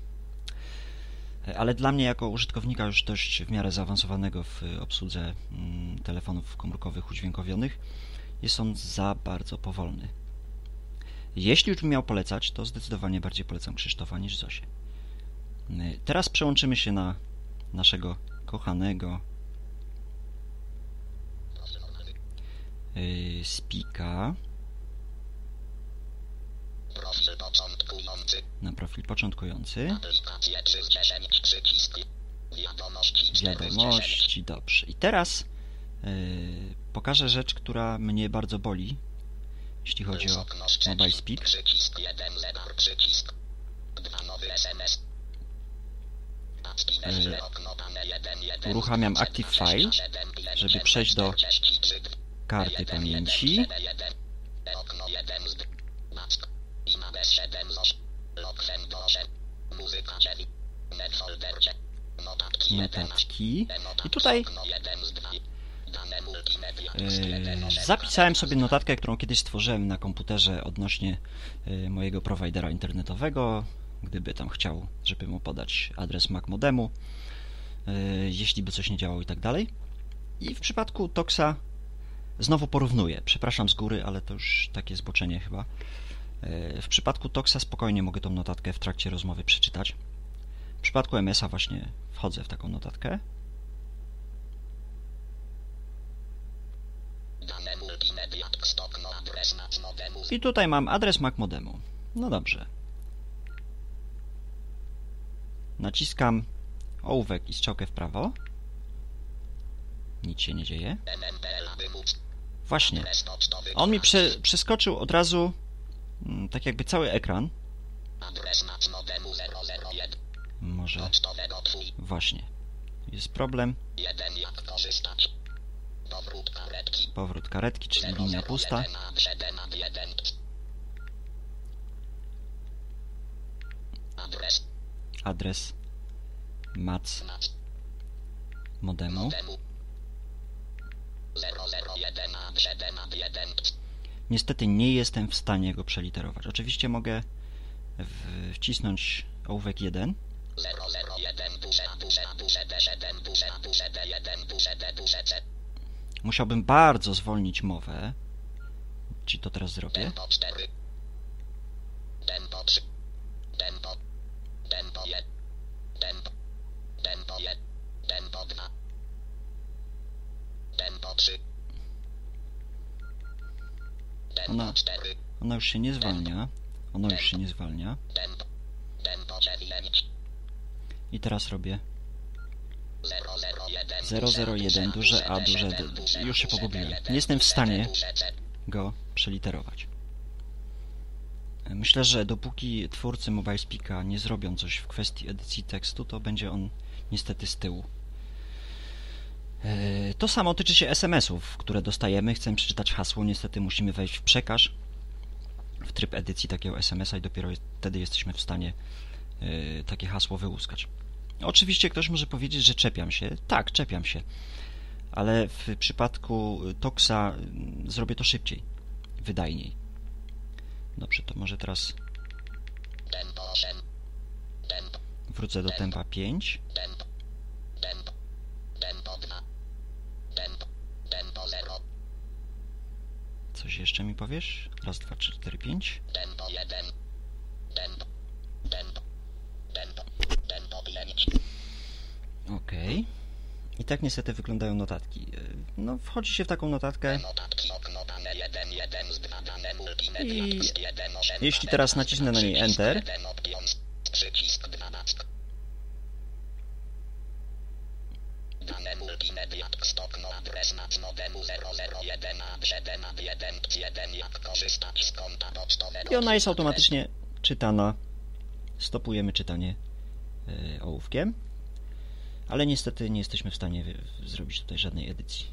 Speaker 1: Ale dla mnie, jako użytkownika już dość w miarę zaawansowanego w obsłudze mm, telefonów komórkowych udźwiękowionych, jest on za bardzo powolny. Jeśli już bym miał polecać, to zdecydowanie bardziej polecam Krzysztofa niż Zosię. Yy, Teraz przełączymy się na naszego kochanego yy, Spika
Speaker 2: Profil początkujący.
Speaker 1: na profil początkujący.
Speaker 2: Aplikacje 3 z 10 przyciski. Wiadomości 4 z 10.
Speaker 1: Wiadomości, dobrze. I teraz yy, pokażę rzecz, która mnie bardzo boli, jeśli chodzi o Mobile. Speak.
Speaker 2: Przycisk 1 zegar przycisk. 2 nowy SMS. Active file, okno dane 1, 1,
Speaker 1: uruchamiam
Speaker 2: 2,
Speaker 1: Active
Speaker 2: 7,
Speaker 1: File,
Speaker 2: 7, 5,
Speaker 1: żeby przejść do
Speaker 2: 43,
Speaker 1: karty
Speaker 2: 1,
Speaker 1: pamięci.
Speaker 2: 1, 1, Okno 1 z Mask. Image 7 z 8. Lock do 8. Muzyka 9. Net foldercie. Notatki 11.
Speaker 1: Notatki.
Speaker 2: Notatki,
Speaker 1: I tutaj
Speaker 2: okno 1 z 2. Dane multimedia.
Speaker 1: Yy, zapisałem sobie notatkę, którą kiedyś stworzyłem na komputerze odnośnie yy, mojego prowajdera internetowego, gdyby tam chciał, żeby mu podać adres MAC modemu, yy, jeśli by coś nie działało i tak dalej. I w przypadku Toxa znowu porównuję. Przepraszam z góry, ale to już takie zboczenie chyba. W przypadku Toxa spokojnie mogę tą notatkę w trakcie rozmowy przeczytać. W przypadku MS-a właśnie wchodzę w taką notatkę.
Speaker 2: Dane multimedia. Stokno adres na modemu.
Speaker 1: I tutaj mam adres MAC modemu. No dobrze. Naciskam ołówek i strzałkę w prawo. Nic się nie dzieje. Właśnie. On mi prze, przeskoczył od razu mm, tak jakby cały ekran.
Speaker 2: Adres na modemu 001.
Speaker 1: Może właśnie. Jest problem.
Speaker 2: 1 jak korzystać. Powrót karetki.
Speaker 1: Powrót karetki, czyli linia pusta.
Speaker 2: 001 nad 7 nad 1. Adres
Speaker 1: Adres MAC modemu.
Speaker 2: modemu. 001 nad 7 nad 1.
Speaker 1: Niestety nie jestem w stanie go przeliterować. Oczywiście mogę wcisnąć ołówek 1
Speaker 2: 001 duże duże duże D7 duże duże D1 duże duże C.
Speaker 1: Musiałbym bardzo zwolnić mowę. Czy to teraz zrobię?
Speaker 2: Tempo 4. Tempo 3. Tempo. Tempo 1. Tempo. Tempo 1. Tempo 2. Tempo 3. Tempo
Speaker 1: Ona-
Speaker 2: 4.
Speaker 1: Ona już się nie zwalnia. Ona już się nie zwalnia.
Speaker 2: Tempo. Tempo 9.
Speaker 1: I teraz robię
Speaker 2: 001.
Speaker 1: 001 duże A duże D. Już się pogubiłem. Nie jestem w stanie go przeliterować. Myślę, że dopóki twórcy Mobile Speaka nie zrobią coś w kwestii edycji tekstu, to będzie on niestety z tyłu. E, To samo tyczy się SMS-ów, które dostajemy. Chcemy przeczytać hasło, niestety musimy wejść w przekaż, w tryb edycji takiego SMS-a i dopiero wtedy jesteśmy w stanie e, takie hasło wyłuskać. Oczywiście ktoś może powiedzieć, że czepiam się. Tak, czepiam się. Ale w przypadku Toxa mm, zrobię to szybciej, wydajniej. Dobrze, to może teraz
Speaker 2: Tempo 8. Tempo.
Speaker 1: wrócę do tempa 5.
Speaker 2: Tempo. Tempo. Tempo 2. Tempo. Tempo 0.
Speaker 1: Coś jeszcze mi powiesz? Raz, dwa, trzy, cztery, pięć.
Speaker 2: Tempo 1. Tempo. Tempo. Tempo. Tempo 5.
Speaker 1: Okej. I tak niestety wyglądają notatki. E, No, wchodzi się w taką notatkę.
Speaker 2: Notatki okno dane 1, 1 z 2 dane multimedia.
Speaker 1: I
Speaker 2: 1, 8,
Speaker 1: jeśli teraz nacisnę na niej Enter,
Speaker 2: Jeden options. Przycisk 12. Dane multimedia. Stokno adres nad modemu 001 nad 7 nad 1 1 jak korzystać z konta pocztowego.
Speaker 1: i ona jest automatycznie czytana. Stopujemy czytanie ołówkiem. Ale niestety nie jesteśmy w stanie zrobić tutaj żadnej edycji.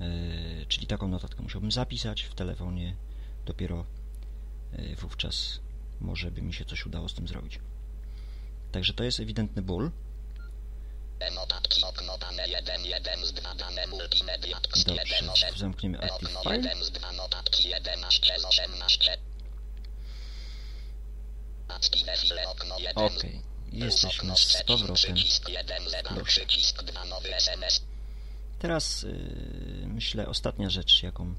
Speaker 1: E, Czyli taką notatkę musiałbym zapisać w telefonie. Dopiero e, wówczas może by mi się coś udało z tym zrobić. Także to jest ewidentny ból.
Speaker 2: Notatki okno dane 1, 1 z 2 dane multimedia.
Speaker 1: Dobrze,
Speaker 2: 1, 8.
Speaker 1: zamkniemy Active
Speaker 2: Okno
Speaker 1: File.
Speaker 2: 1 z 2 notatki 11 z 18. Active file okno 1
Speaker 1: Ok, jesteśmy z powrotem.
Speaker 2: Przycisk 1 zegar,
Speaker 1: Proszę.
Speaker 2: przycisk 2 nowy SMS.
Speaker 1: Teraz yy, myślę ostatnia rzecz, jaką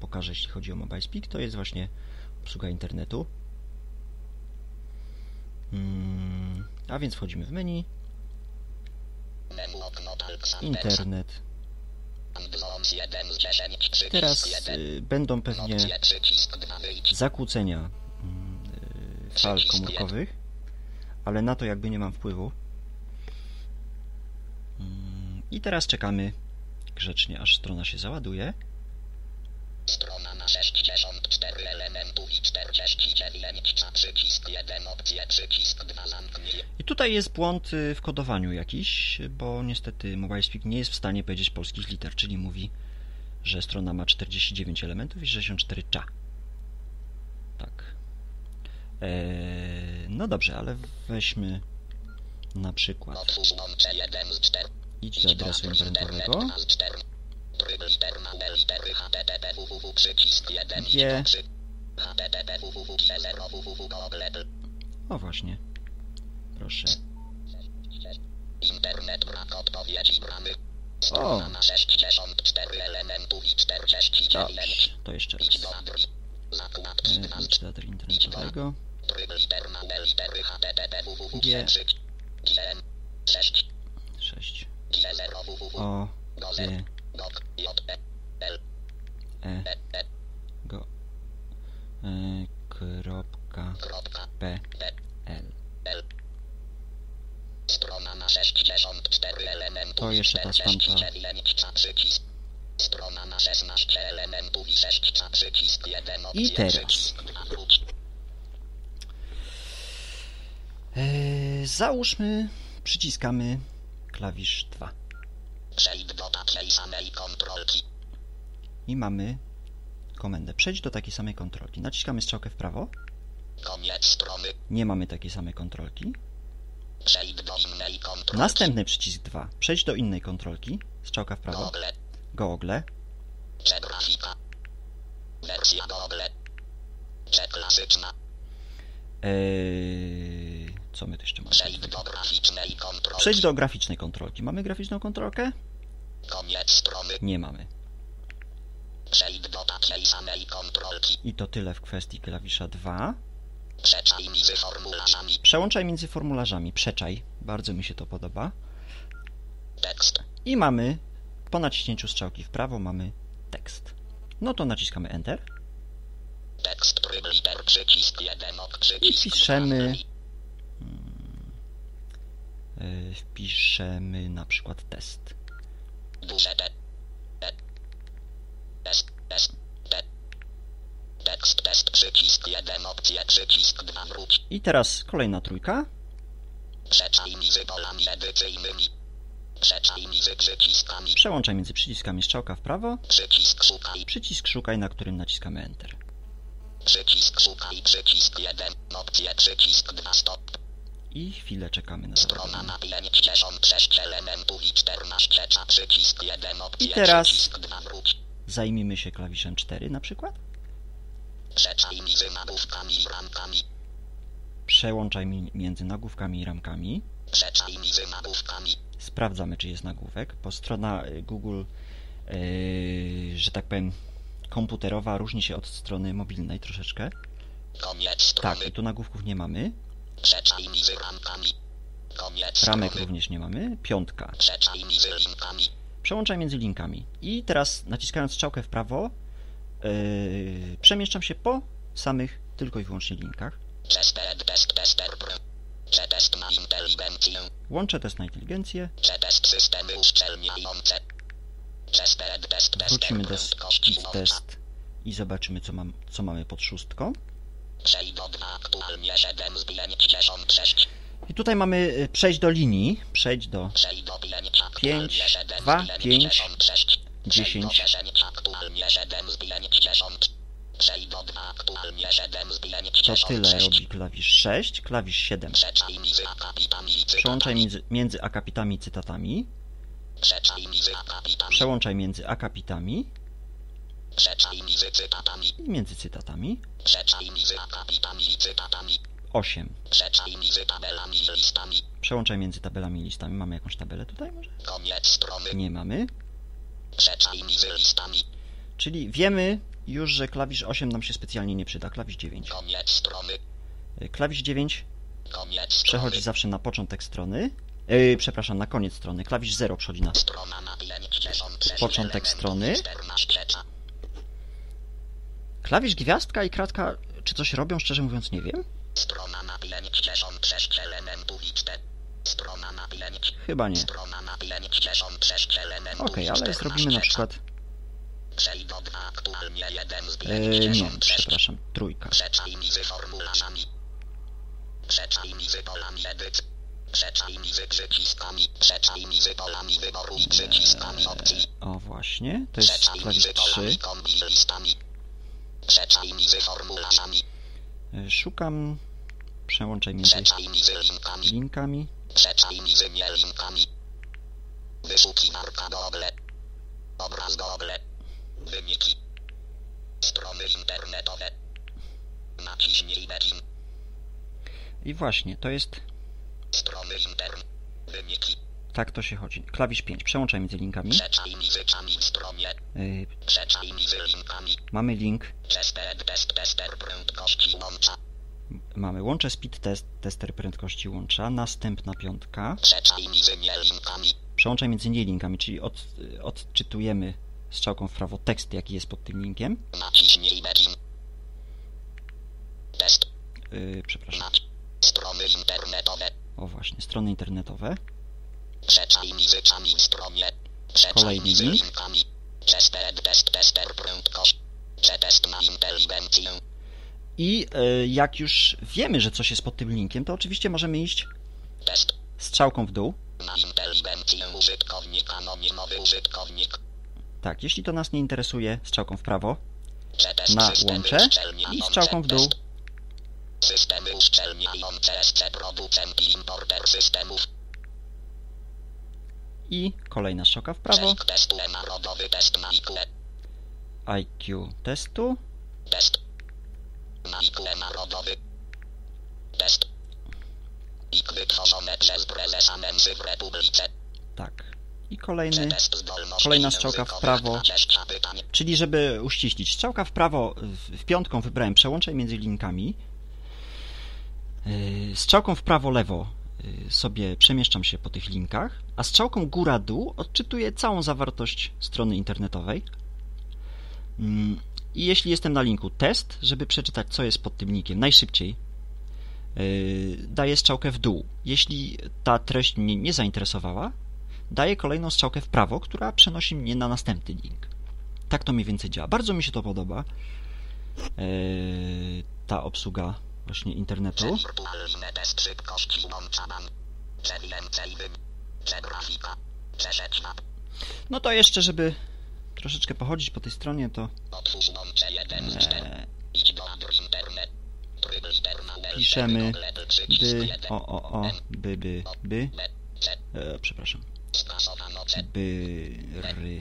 Speaker 1: pokażę, jeśli chodzi o Mobile Speak, to jest właśnie obsługa internetu. Mm, A więc wchodzimy w menu, internet.
Speaker 2: Amazon 1 z 10 przycisk
Speaker 1: Teraz
Speaker 2: 1.
Speaker 1: y, będą pewnie
Speaker 2: Opcje przycisk 2 wyjdź.
Speaker 1: zakłócenia fal komórkowych, ale na to jakby nie mam wpływu. Mm, I teraz czekamy grzecznie, aż strona się załaduje.
Speaker 2: Strona ma 64 elementów i 49 cza przycisk 1 opcje przycisk 2 zamknij.
Speaker 1: I tutaj jest błąd y, w kodowaniu jakiś, bo niestety MobileSpeak nie jest w stanie powiedzieć polskich liter, czyli mówi, że strona ma 49 elementów i 64 cza. Tak. Eee, no dobrze, ale weźmy na przykład
Speaker 2: Otwórz łącze 1 z 4.
Speaker 1: idź do adresu internetowego,
Speaker 2: Tryb liter małe litery http www przycisk 1
Speaker 1: Gdzie?
Speaker 2: idź do przy- http www 0 www google
Speaker 1: o właśnie, proszę,
Speaker 2: Internet brak odpowiedzi bramy.
Speaker 1: O.
Speaker 2: Strona ma 64 elementów i 49.
Speaker 1: dobrze, to jeszcze raz,
Speaker 2: do adry. Zakładki 2
Speaker 1: idź do adresu internetowego, G.
Speaker 2: przycisk GM 6
Speaker 1: 6,
Speaker 2: G 0 www
Speaker 1: O,
Speaker 2: J E L
Speaker 1: Go, e, kropka,
Speaker 2: kropka
Speaker 1: P, L.
Speaker 2: L Strona ma 64 elementów
Speaker 1: To jeszcze ta stampa.
Speaker 2: 49 cza przycisk. Strona ma 16 elementów i 6 cza przycisk 1
Speaker 1: I teraz.
Speaker 2: przycisk 2 wróć.
Speaker 1: E, załóżmy, przyciskamy klawisz 2
Speaker 2: Przejdź do takiej samej kontrolki.
Speaker 1: i mamy komendę przejdź do takiej samej kontrolki. Naciskamy strzałkę w prawo,
Speaker 2: Koniec strony.
Speaker 1: nie mamy takiej samej kontrolki.
Speaker 2: Przejdź do innej kontrolki.
Speaker 1: Następny przycisk 2, przejdź do innej kontrolki, strzałka w prawo,
Speaker 2: Google.
Speaker 1: Google.
Speaker 2: Wersja Google. Czy klasyczna.
Speaker 1: Eee, co my tu jeszcze mamy?
Speaker 2: Przejdź do graficznej kontrolki.
Speaker 1: Przejdź do graficznej kontrolki. Mamy graficzną kontrolkę?
Speaker 2: Koniec strony.
Speaker 1: Nie mamy.
Speaker 2: Przejdź do takiej samej kontrolki.
Speaker 1: I to tyle w kwestii klawisza 2.
Speaker 2: Przeczaj między formularzami.
Speaker 1: Przełączaj między formularzami. Przeczaj. Bardzo mi się to podoba.
Speaker 2: Tekst.
Speaker 1: I mamy po naciśnięciu strzałki w prawo mamy tekst. No to naciskamy Enter
Speaker 2: Tekst tryb liter przycisk 1 ok przycisk
Speaker 1: I piszemy- wpiszemy na przykład test.
Speaker 2: Duże te. Te. Test. Test. Te. Tekst test przycisk 1 opcje przycisk 2 wróć.
Speaker 1: I teraz kolejna trójka. Przełączaj między przyciskami strzałka w prawo.
Speaker 2: Przycisk szukaj.
Speaker 1: Przycisk szukaj, na którym naciskamy Enter.
Speaker 2: Przycisk szukaj. Przycisk 1. Opcje przycisk 2 stop.
Speaker 1: I chwilę czekamy na
Speaker 2: Strona
Speaker 1: załadowanie.
Speaker 2: ma 56 elementów i 14 cza przycisk 1 opcje
Speaker 1: I teraz-
Speaker 2: przycisk 2 wróć.
Speaker 1: Zajmijmy się klawiszem 4 na przykład.
Speaker 2: Przeczaj między nagłówkami i ramkami.
Speaker 1: Przełączaj mi- między nagłówkami i ramkami. Sprawdzamy, czy jest nagłówek, bo strona y, Google, yy, że tak powiem, komputerowa różni się od strony mobilnej troszeczkę.
Speaker 2: Koniec strony.
Speaker 1: Tak, i tu nagłówków nie mamy. Ramek również nie mamy. Piątka. Przełączaj między linkami. I teraz naciskając strzałkę w prawo, yy, przemieszczam się po samych tylko i wyłącznie linkach. Łączę test na inteligencję. Wrócimy do test i zobaczymy, co, mam, co mamy pod szóstką. I tutaj mamy y, przejść do linii. Przejdź do
Speaker 2: Przejdź do 5 aktualnie
Speaker 1: Pięć,
Speaker 2: 7 z
Speaker 1: dwa, pięć,
Speaker 2: 56. Przejdź do
Speaker 1: 10.
Speaker 2: 10 aktualnie 7 z 50. Przejdź do 2 aktualnie 7 z
Speaker 1: To
Speaker 2: 56.
Speaker 1: tyle robi klawisz 6, klawisz 7.
Speaker 2: Przeczaj między akapitami i
Speaker 1: Przełączaj między, między akapitami i cytatami. Przełączaj między akapitami
Speaker 2: między cytatami.
Speaker 1: i między cytatami.
Speaker 2: Przeczaj między akapitami i cytatami.
Speaker 1: 8.
Speaker 2: Przeczaj między tabelami i listami.
Speaker 1: Przełączaj między tabelami i listami. Mamy jakąś tabelę tutaj może? Nie mamy. Czyli wiemy już, że klawisz 8 nam się specjalnie nie przyda. Klawisz 9.
Speaker 2: Koniec strony.
Speaker 1: Y, Klawisz 9
Speaker 2: Koniec
Speaker 1: przechodzi zawsze na początek strony. Yy, przepraszam, na koniec strony. Klawisz 0 przechodzi na
Speaker 2: Strona na 56
Speaker 1: Początek strony.
Speaker 2: 14 cza-
Speaker 1: Klawisz gwiazdka i kratka, czy coś robią, szczerze mówiąc nie wiem.
Speaker 2: Strona na 56 elementów i 4. Strona na 5.
Speaker 1: Chyba nie.
Speaker 2: Strona na 56 elementów
Speaker 1: Okej,
Speaker 2: i
Speaker 1: ale
Speaker 2: 14
Speaker 1: zrobimy na przykład...
Speaker 2: Przejdź od aktualnie 1 z
Speaker 1: Yy, nie,
Speaker 2: 56.
Speaker 1: przepraszam, trójka.
Speaker 2: Przeczaj mizy polami edyt. Przeczaj mizy przyciskami. Przeczaj mizy polami wyboru i przyciskami opcji.
Speaker 1: O, właśnie, to jest klawisz
Speaker 2: mizy
Speaker 1: 3. Szukam... Przełączaj między
Speaker 2: linkami.
Speaker 1: linkami.
Speaker 2: Linkami. Wyszukiwarka Google. Obraz Google. Wyniki. Strony internetowe. Naciśnij Bekin.
Speaker 1: I właśnie, to jest...
Speaker 2: Strony intern. Wyniki.
Speaker 1: Tak to się chodzi. Klawisz 5. Przełączaj między linkami. Yy,
Speaker 2: linkami.
Speaker 1: mamy link. Mamy łącze speed test, tester prędkości łącza. Następna piątka. Przełączaj między nie linkami, czyli od, odczytujemy strzałką w prawo tekst, jaki jest pod tym linkiem. Yy, przepraszam.
Speaker 2: Strony internetowe.
Speaker 1: O właśnie, strony internetowe.
Speaker 2: Przeczaj mizyczami w stronie.
Speaker 1: Link.
Speaker 2: linkami. Tested test tester prędkość. Przetest na inteligencję.
Speaker 1: I yy, jak już wiemy, że coś jest pod tym linkiem, to oczywiście możemy iść
Speaker 2: Test.
Speaker 1: strzałką w dół.
Speaker 2: Na inteligencję użytkownika użytkownik.
Speaker 1: Tak, jeśli to nas nie interesuje, strzałką w prawo.
Speaker 2: Przetest
Speaker 1: Na łącze i strzałką w dół.
Speaker 2: Systemy uszczelniające SC producent i importer systemów.
Speaker 1: I kolejna strzałka w prawo.
Speaker 2: Testu test IQ.
Speaker 1: IQ testu.
Speaker 2: Test. Na IQ narodowy. Test. IQ wytworzone przez prezesa Mensy w Republice.
Speaker 1: Tak. I kolejny. Kolejna strzałka w prawo.
Speaker 2: 20 pytań.
Speaker 1: Czyli żeby uściślić, strzałka w prawo, w, piątką wybrałem przełączaj między linkami. Yy, Strzałką w prawo, lewo sobie przemieszczam się po tych linkach, a strzałką góra-dół odczytuję całą zawartość strony internetowej. Mm, I jeśli jestem na linku test, żeby przeczytać, co jest pod tym linkiem najszybciej, yy, daję strzałkę w dół. Jeśli ta treść mnie nie zainteresowała, daję kolejną strzałkę w prawo, która przenosi mnie na następny link. Tak to mniej więcej działa. Bardzo mi się to podoba. Yy, ta obsługa właśnie internetu. No to jeszcze, żeby troszeczkę pochodzić po tej stronie, to
Speaker 2: Otwórz łącze 1 z 4.
Speaker 1: e, piszemy by,
Speaker 2: 1.
Speaker 1: o, o, o, by, by, by, e, przepraszam, by, ry,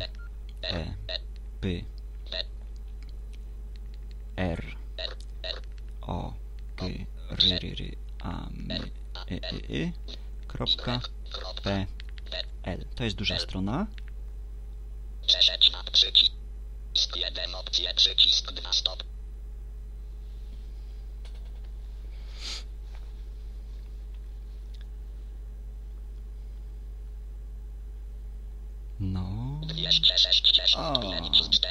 Speaker 1: e, by, R, o, g, ry, ry, ry, a, m, y, y, y, kropka, p, l. To jest duża strona.
Speaker 2: przeszedł na przycisk 1 opcję, przycisk 2 stop.
Speaker 1: No,
Speaker 2: 269
Speaker 1: O,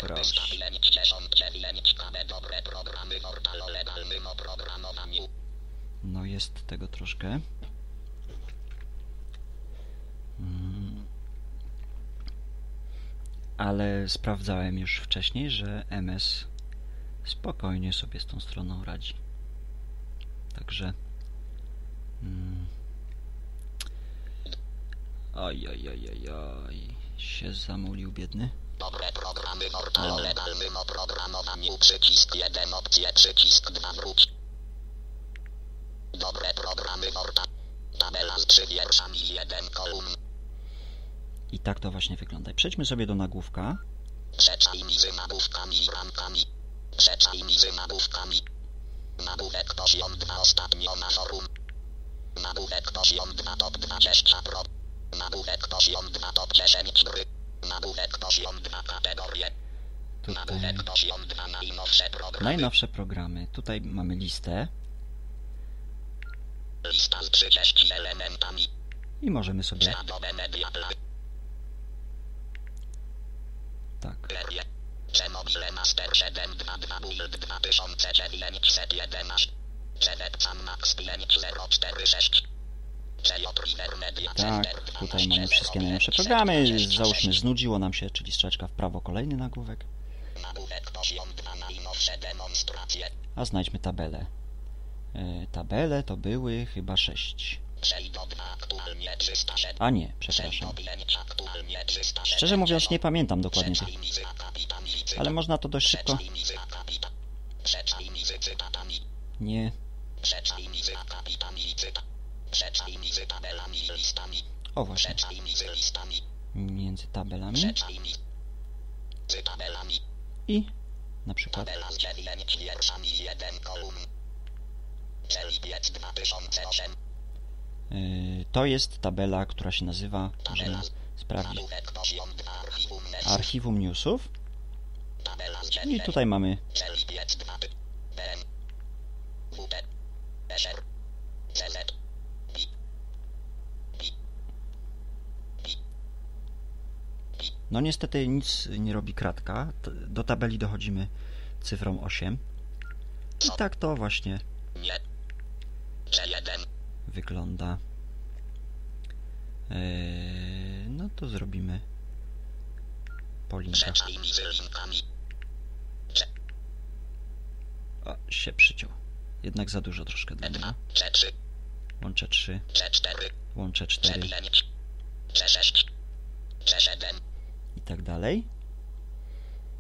Speaker 1: proszę.
Speaker 2: 499 KB dobre programy portal o legalnym oprogramowaniu.
Speaker 1: No jest tego troszkę. Mm. Ale sprawdzałem już wcześniej, że MS spokojnie sobie z tą stroną radzi. Także. Mm. Oj, oj, oj, oj, oj. Się zamulił biedny.
Speaker 2: Dobre programy portal o legalnym oprogramowaniu. Przycisk 1 opcję, przycisk 2 wróć. Dobre programy portal. Tabela z 3 wierszami 1 kolumn.
Speaker 1: I tak to właśnie wygląda. Przejdźmy sobie do nagłówka.
Speaker 2: Przeczaj mizy nagłówkami i ramkami. Przeczaj mizy nagłówkami. Nagłówek poziom 2 ostatnio na forum. Nagłówek poziom 2 top 20 pro. Nagłówek poziom 2 top 10 gry. Nagłówek poziom 2 kategorie.
Speaker 1: Tutaj
Speaker 2: Nagłówek poziom 2 najnowsze programy.
Speaker 1: najnowsze programy. Tutaj mamy listę.
Speaker 2: Lista z 30 elementami.
Speaker 1: I możemy sobie tak.
Speaker 2: Przemobile Master 722 Build 2911 Przewebcam Max 5046 Przejot River Media
Speaker 1: Tak, tutaj mamy wszystkie najnowsze programy. Załóżmy, znudziło nam się, czyli strzeczka w prawo, kolejny nagłówek.
Speaker 2: Nagłówek poziom 2 najnowsze demonstracje
Speaker 1: A znajdźmy tabelę. E, tabele to były chyba 6.
Speaker 2: Przejdo 2 aktualnie 307
Speaker 1: A nie, przepraszam.
Speaker 2: Przejdo 5 aktualnie 307
Speaker 1: Szczerze mówiąc, nie pamiętam dokładnie ale można to dość szybko. Nie.
Speaker 2: Przeczajnicy tabelami i listami.
Speaker 1: O właśnie,
Speaker 2: Przeczajnicy listami.
Speaker 1: Między tabelami?
Speaker 2: Tabelami.
Speaker 1: I na przykład?
Speaker 2: Tabela z dziewięć wierszami i jeden kolumn Czerwiec 2008
Speaker 1: y, to jest tabela, która się nazywa, możemy
Speaker 2: Tabela
Speaker 1: sprawdzić,
Speaker 2: Nagłówek poziom 2 archiwum
Speaker 1: newsów. I tutaj mamy.
Speaker 2: Czerwiec 2 BM WP SR CZ
Speaker 1: No niestety nic nie robi kratka. Do tabeli dochodzimy cyfrą 8. I tak to właśnie
Speaker 2: Nie C1
Speaker 1: wygląda. Eee, no to zrobimy po linkach. O, się przyciął. Jednak za dużo troszkę dla.
Speaker 2: C3
Speaker 1: Łączę 3,
Speaker 2: C4
Speaker 1: łączę 4
Speaker 2: C5 C6 C7
Speaker 1: i tak dalej.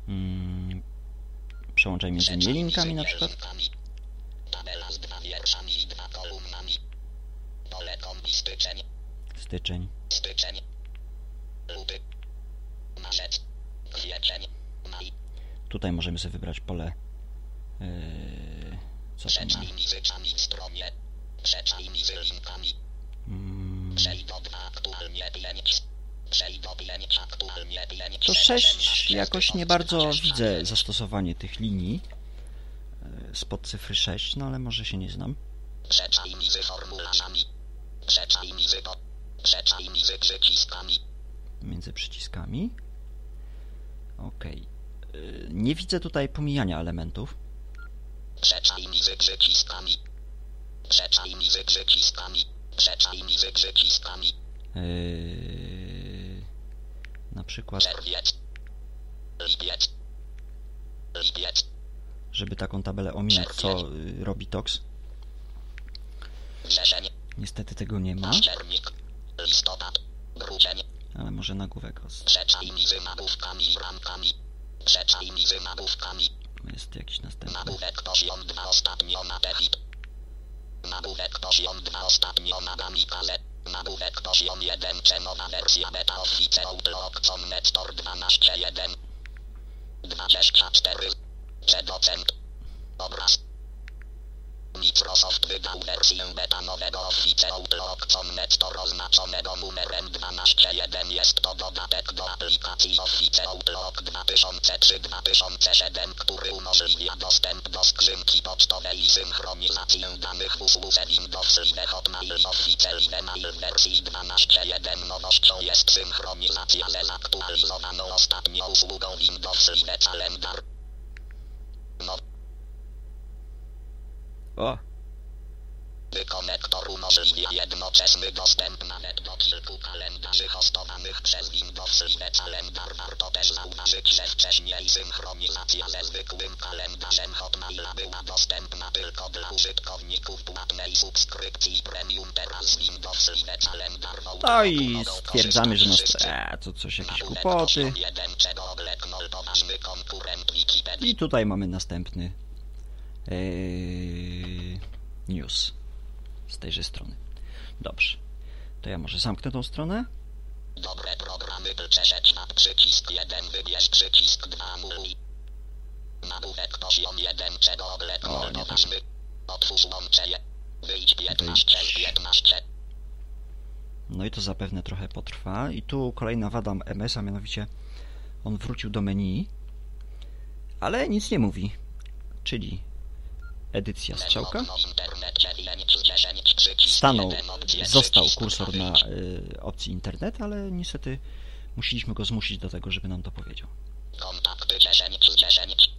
Speaker 1: Mm, przełączaj między innymi linkami na przykład.
Speaker 2: Styczeń.
Speaker 1: Styczeń.
Speaker 2: Luty. Marzec. Kwiecień. Maj.
Speaker 1: Tutaj możemy sobie wybrać pole yy, co to ma?
Speaker 2: Linkami. Przejdź do aktualnie
Speaker 1: to 6 jakoś nie bardzo widzę zastosowanie tych linii e, spod cyfry 6, no ale może się nie znam.
Speaker 2: Przeczajni z formularzami. Przeczajni z po. Przeczajni z przyciskami.
Speaker 1: między przyciskami. Ok. Nie widzę tutaj pomijania elementów.
Speaker 2: Przeczajni z przyciskami. Przeczajni z przyciskami. Przeczajni z przyciskami.
Speaker 1: Yy, na przykład, żeby taką tabelę ominąć, co y, robi TOX. Niestety tego nie ma, ale może nagłówek jest jakiś następny.
Speaker 2: Nagłówek poziom 2 ostatnio na. Nagłówek poziom 2 ostatnio na Gamikaze. Nagłówek poziom 1 cenowa wersja beta office outlook.net Store 12.1 24 C docent Obraz Microsoft wydał wersję beta nowego Office Outlook.net Store oznaczonego numerem 12.1 Jest to dodatek do aplikacji Office Outlook 2003-2007, który umożliwia dostęp do skrzynki pocztowej i synchronizację danych w usłudze Windows Live Hotmail i Office Live Mail w wersji 12.1. Nowością jest synchronizacja ze zaktualizowaną ostatnio usługą Windows Live Calendar. No,
Speaker 1: O,
Speaker 2: Konektor umożliwia jednoczesny dostęp nawet do kilku kalendarzy hostowanych przez Windows Live Calendar. Warto też zauważyć, że wcześniej synchronizacja ze zwykłym kalendarzem Hotmaila była dostępna tylko dla użytkowników płatnej subskrypcji premium. Teraz Windows Live Calendar w
Speaker 1: no i stwierdzamy, że nas... Eee, to coś jakieś kłopoty. I tutaj mamy następny news z tejże strony. Dobrze. To ja może zamknę tą stronę.
Speaker 2: Dobre programy przeszedź na przycisk 1, wybierz przycisk 2, anuluj. Nagłówek poziom 1, czego
Speaker 1: tak.
Speaker 2: Otwórz. Wyjdź 15,
Speaker 1: Wyjdź.
Speaker 2: 15.
Speaker 1: No i to zapewne trochę potrwa. I tu kolejna wada MS, a mianowicie on wrócił do menu, ale nic nie mówi. Czyli edycja strzałka.
Speaker 2: Okno internet 9 z 10 przycisk
Speaker 1: Stanął,
Speaker 2: 1 opcje
Speaker 1: został kursor na y, opcji internet, ale niestety musieliśmy go zmusić do tego, żeby nam to powiedział.
Speaker 2: Kontakty 10 z 10.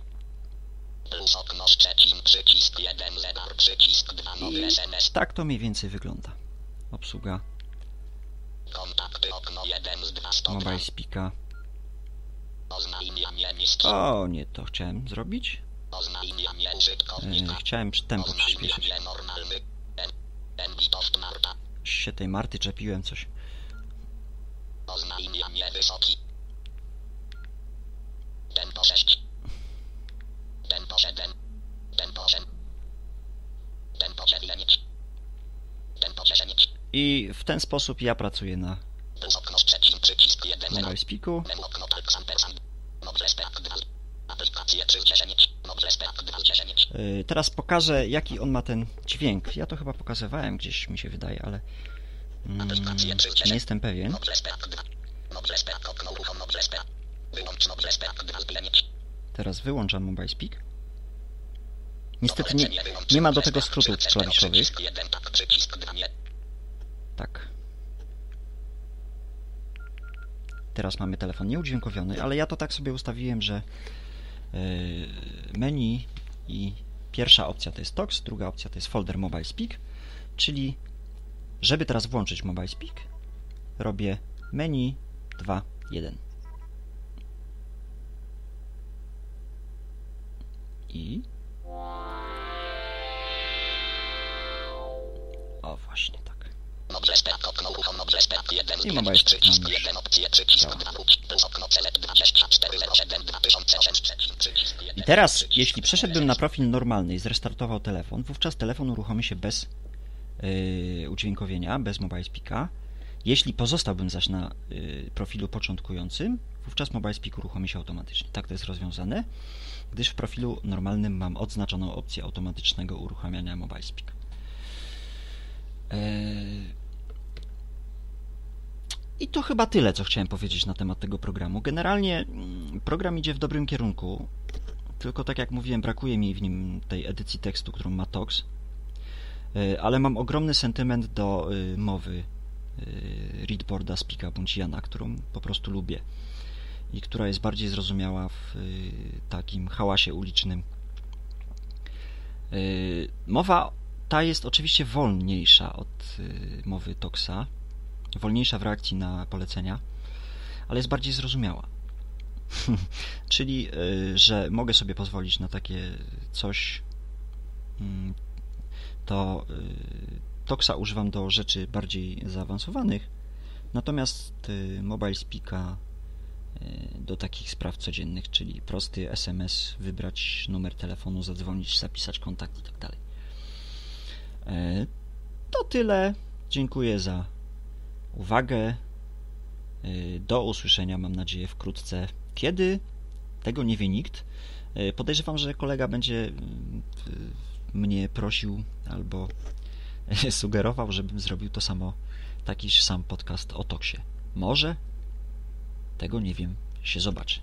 Speaker 2: Plus okno z trzecim przycisk 1 zegar przycisk 2 nowy SMS.
Speaker 1: tak to mniej więcej wygląda. Obsługa
Speaker 2: Kontakty okno 1 z 2 stopnia.
Speaker 1: Mobile Speaka. O, nie to chciałem zrobić.
Speaker 2: Oznajmianie
Speaker 1: Y,
Speaker 2: użytkownika.
Speaker 1: chciałem tempo przyspieszyć. Się tej Marty czepiłem coś.
Speaker 2: Oznajmianie wysoki. Tempo 6. Tempo 7. Tempo 8. Tempo 9. Tempo 10.
Speaker 1: I w ten sposób ja pracuję na
Speaker 2: Plus okno z trzecim przycisk 1
Speaker 1: Mobile Speaku.
Speaker 2: Menu okno talk ampersand. Mobile Speak 2. Aplikacje 3 z 10. Mobile Speak 2 z 10.
Speaker 1: Y, Teraz pokażę, jaki on ma ten dźwięk. Ja to chyba pokazywałem gdzieś, mi się wydaje, ale mm, nie jestem pewien.
Speaker 2: Mobile Speak 2. Mobile Speak okno uruchom Mobile Speak. Wyłącz Mobile Speak 2 z 9.
Speaker 1: Teraz wyłączam Mobile Speak. Niestety nie, nie ma do tego skrótów klawiszowych.
Speaker 2: Przycisk 1 tak przycisk 2 nie.
Speaker 1: Tak. Teraz mamy telefon nieudźwiękowiony, ale ja to tak sobie ustawiłem, że menu i pierwsza opcja to jest TOX, druga opcja to jest folder Mobile Speak, czyli żeby teraz włączyć Mobile Speak, robię menu 2, 1. I o właśnie tak.
Speaker 2: Mobile Speak okno uruchom Mobile Speak 1 z
Speaker 1: I Mobile
Speaker 2: 9
Speaker 1: Speak
Speaker 2: przycisk
Speaker 1: nam już
Speaker 2: 1 opcje przycisk
Speaker 1: działa.
Speaker 2: 2 wróć. Plus okno celet 2407 2008 trzecim przycisk 1.
Speaker 1: I teraz, jeśli przeszedłbym
Speaker 2: 1.
Speaker 1: na profil normalny i zrestartował telefon, wówczas telefon uruchomi się bez yy, udźwiękowienia, bez mobile speaka. Jeśli pozostałbym zaś na yy, profilu początkującym, wówczas mobile speak uruchomi się automatycznie. Tak to jest rozwiązane, gdyż w profilu normalnym mam odznaczoną opcję automatycznego uruchamiania mobile speak. Yy, i to chyba tyle, co chciałem powiedzieć na temat tego programu. Generalnie mm, program idzie w dobrym kierunku, tylko tak jak mówiłem, brakuje mi w nim tej edycji tekstu, którą ma Tox, Y, ale mam ogromny sentyment do y, mowy y, readboarda Spika bądź którą po prostu lubię i która jest bardziej zrozumiała w takim hałasie ulicznym. Mowa ta jest oczywiście wolniejsza od mowy Toxa, wolniejsza w reakcji na polecenia, ale jest bardziej zrozumiała. <laughs> Czyli, y, że mogę sobie pozwolić na takie coś. mm, To y, Toxa używam do rzeczy bardziej zaawansowanych, natomiast y, Mobile Speaka do takich spraw codziennych, czyli prosty SMS, wybrać numer telefonu, zadzwonić, zapisać kontakt i tak dalej. E, To tyle. Dziękuję za uwagę. Y, Do usłyszenia, mam nadzieję, wkrótce. Kiedy? Tego nie wie nikt. Y, Podejrzewam, że kolega będzie y, mnie prosił albo <laughs> sugerował, żebym zrobił to samo, takiż sam podcast o Toksie. Może? Tego nie wiem, się zobaczy.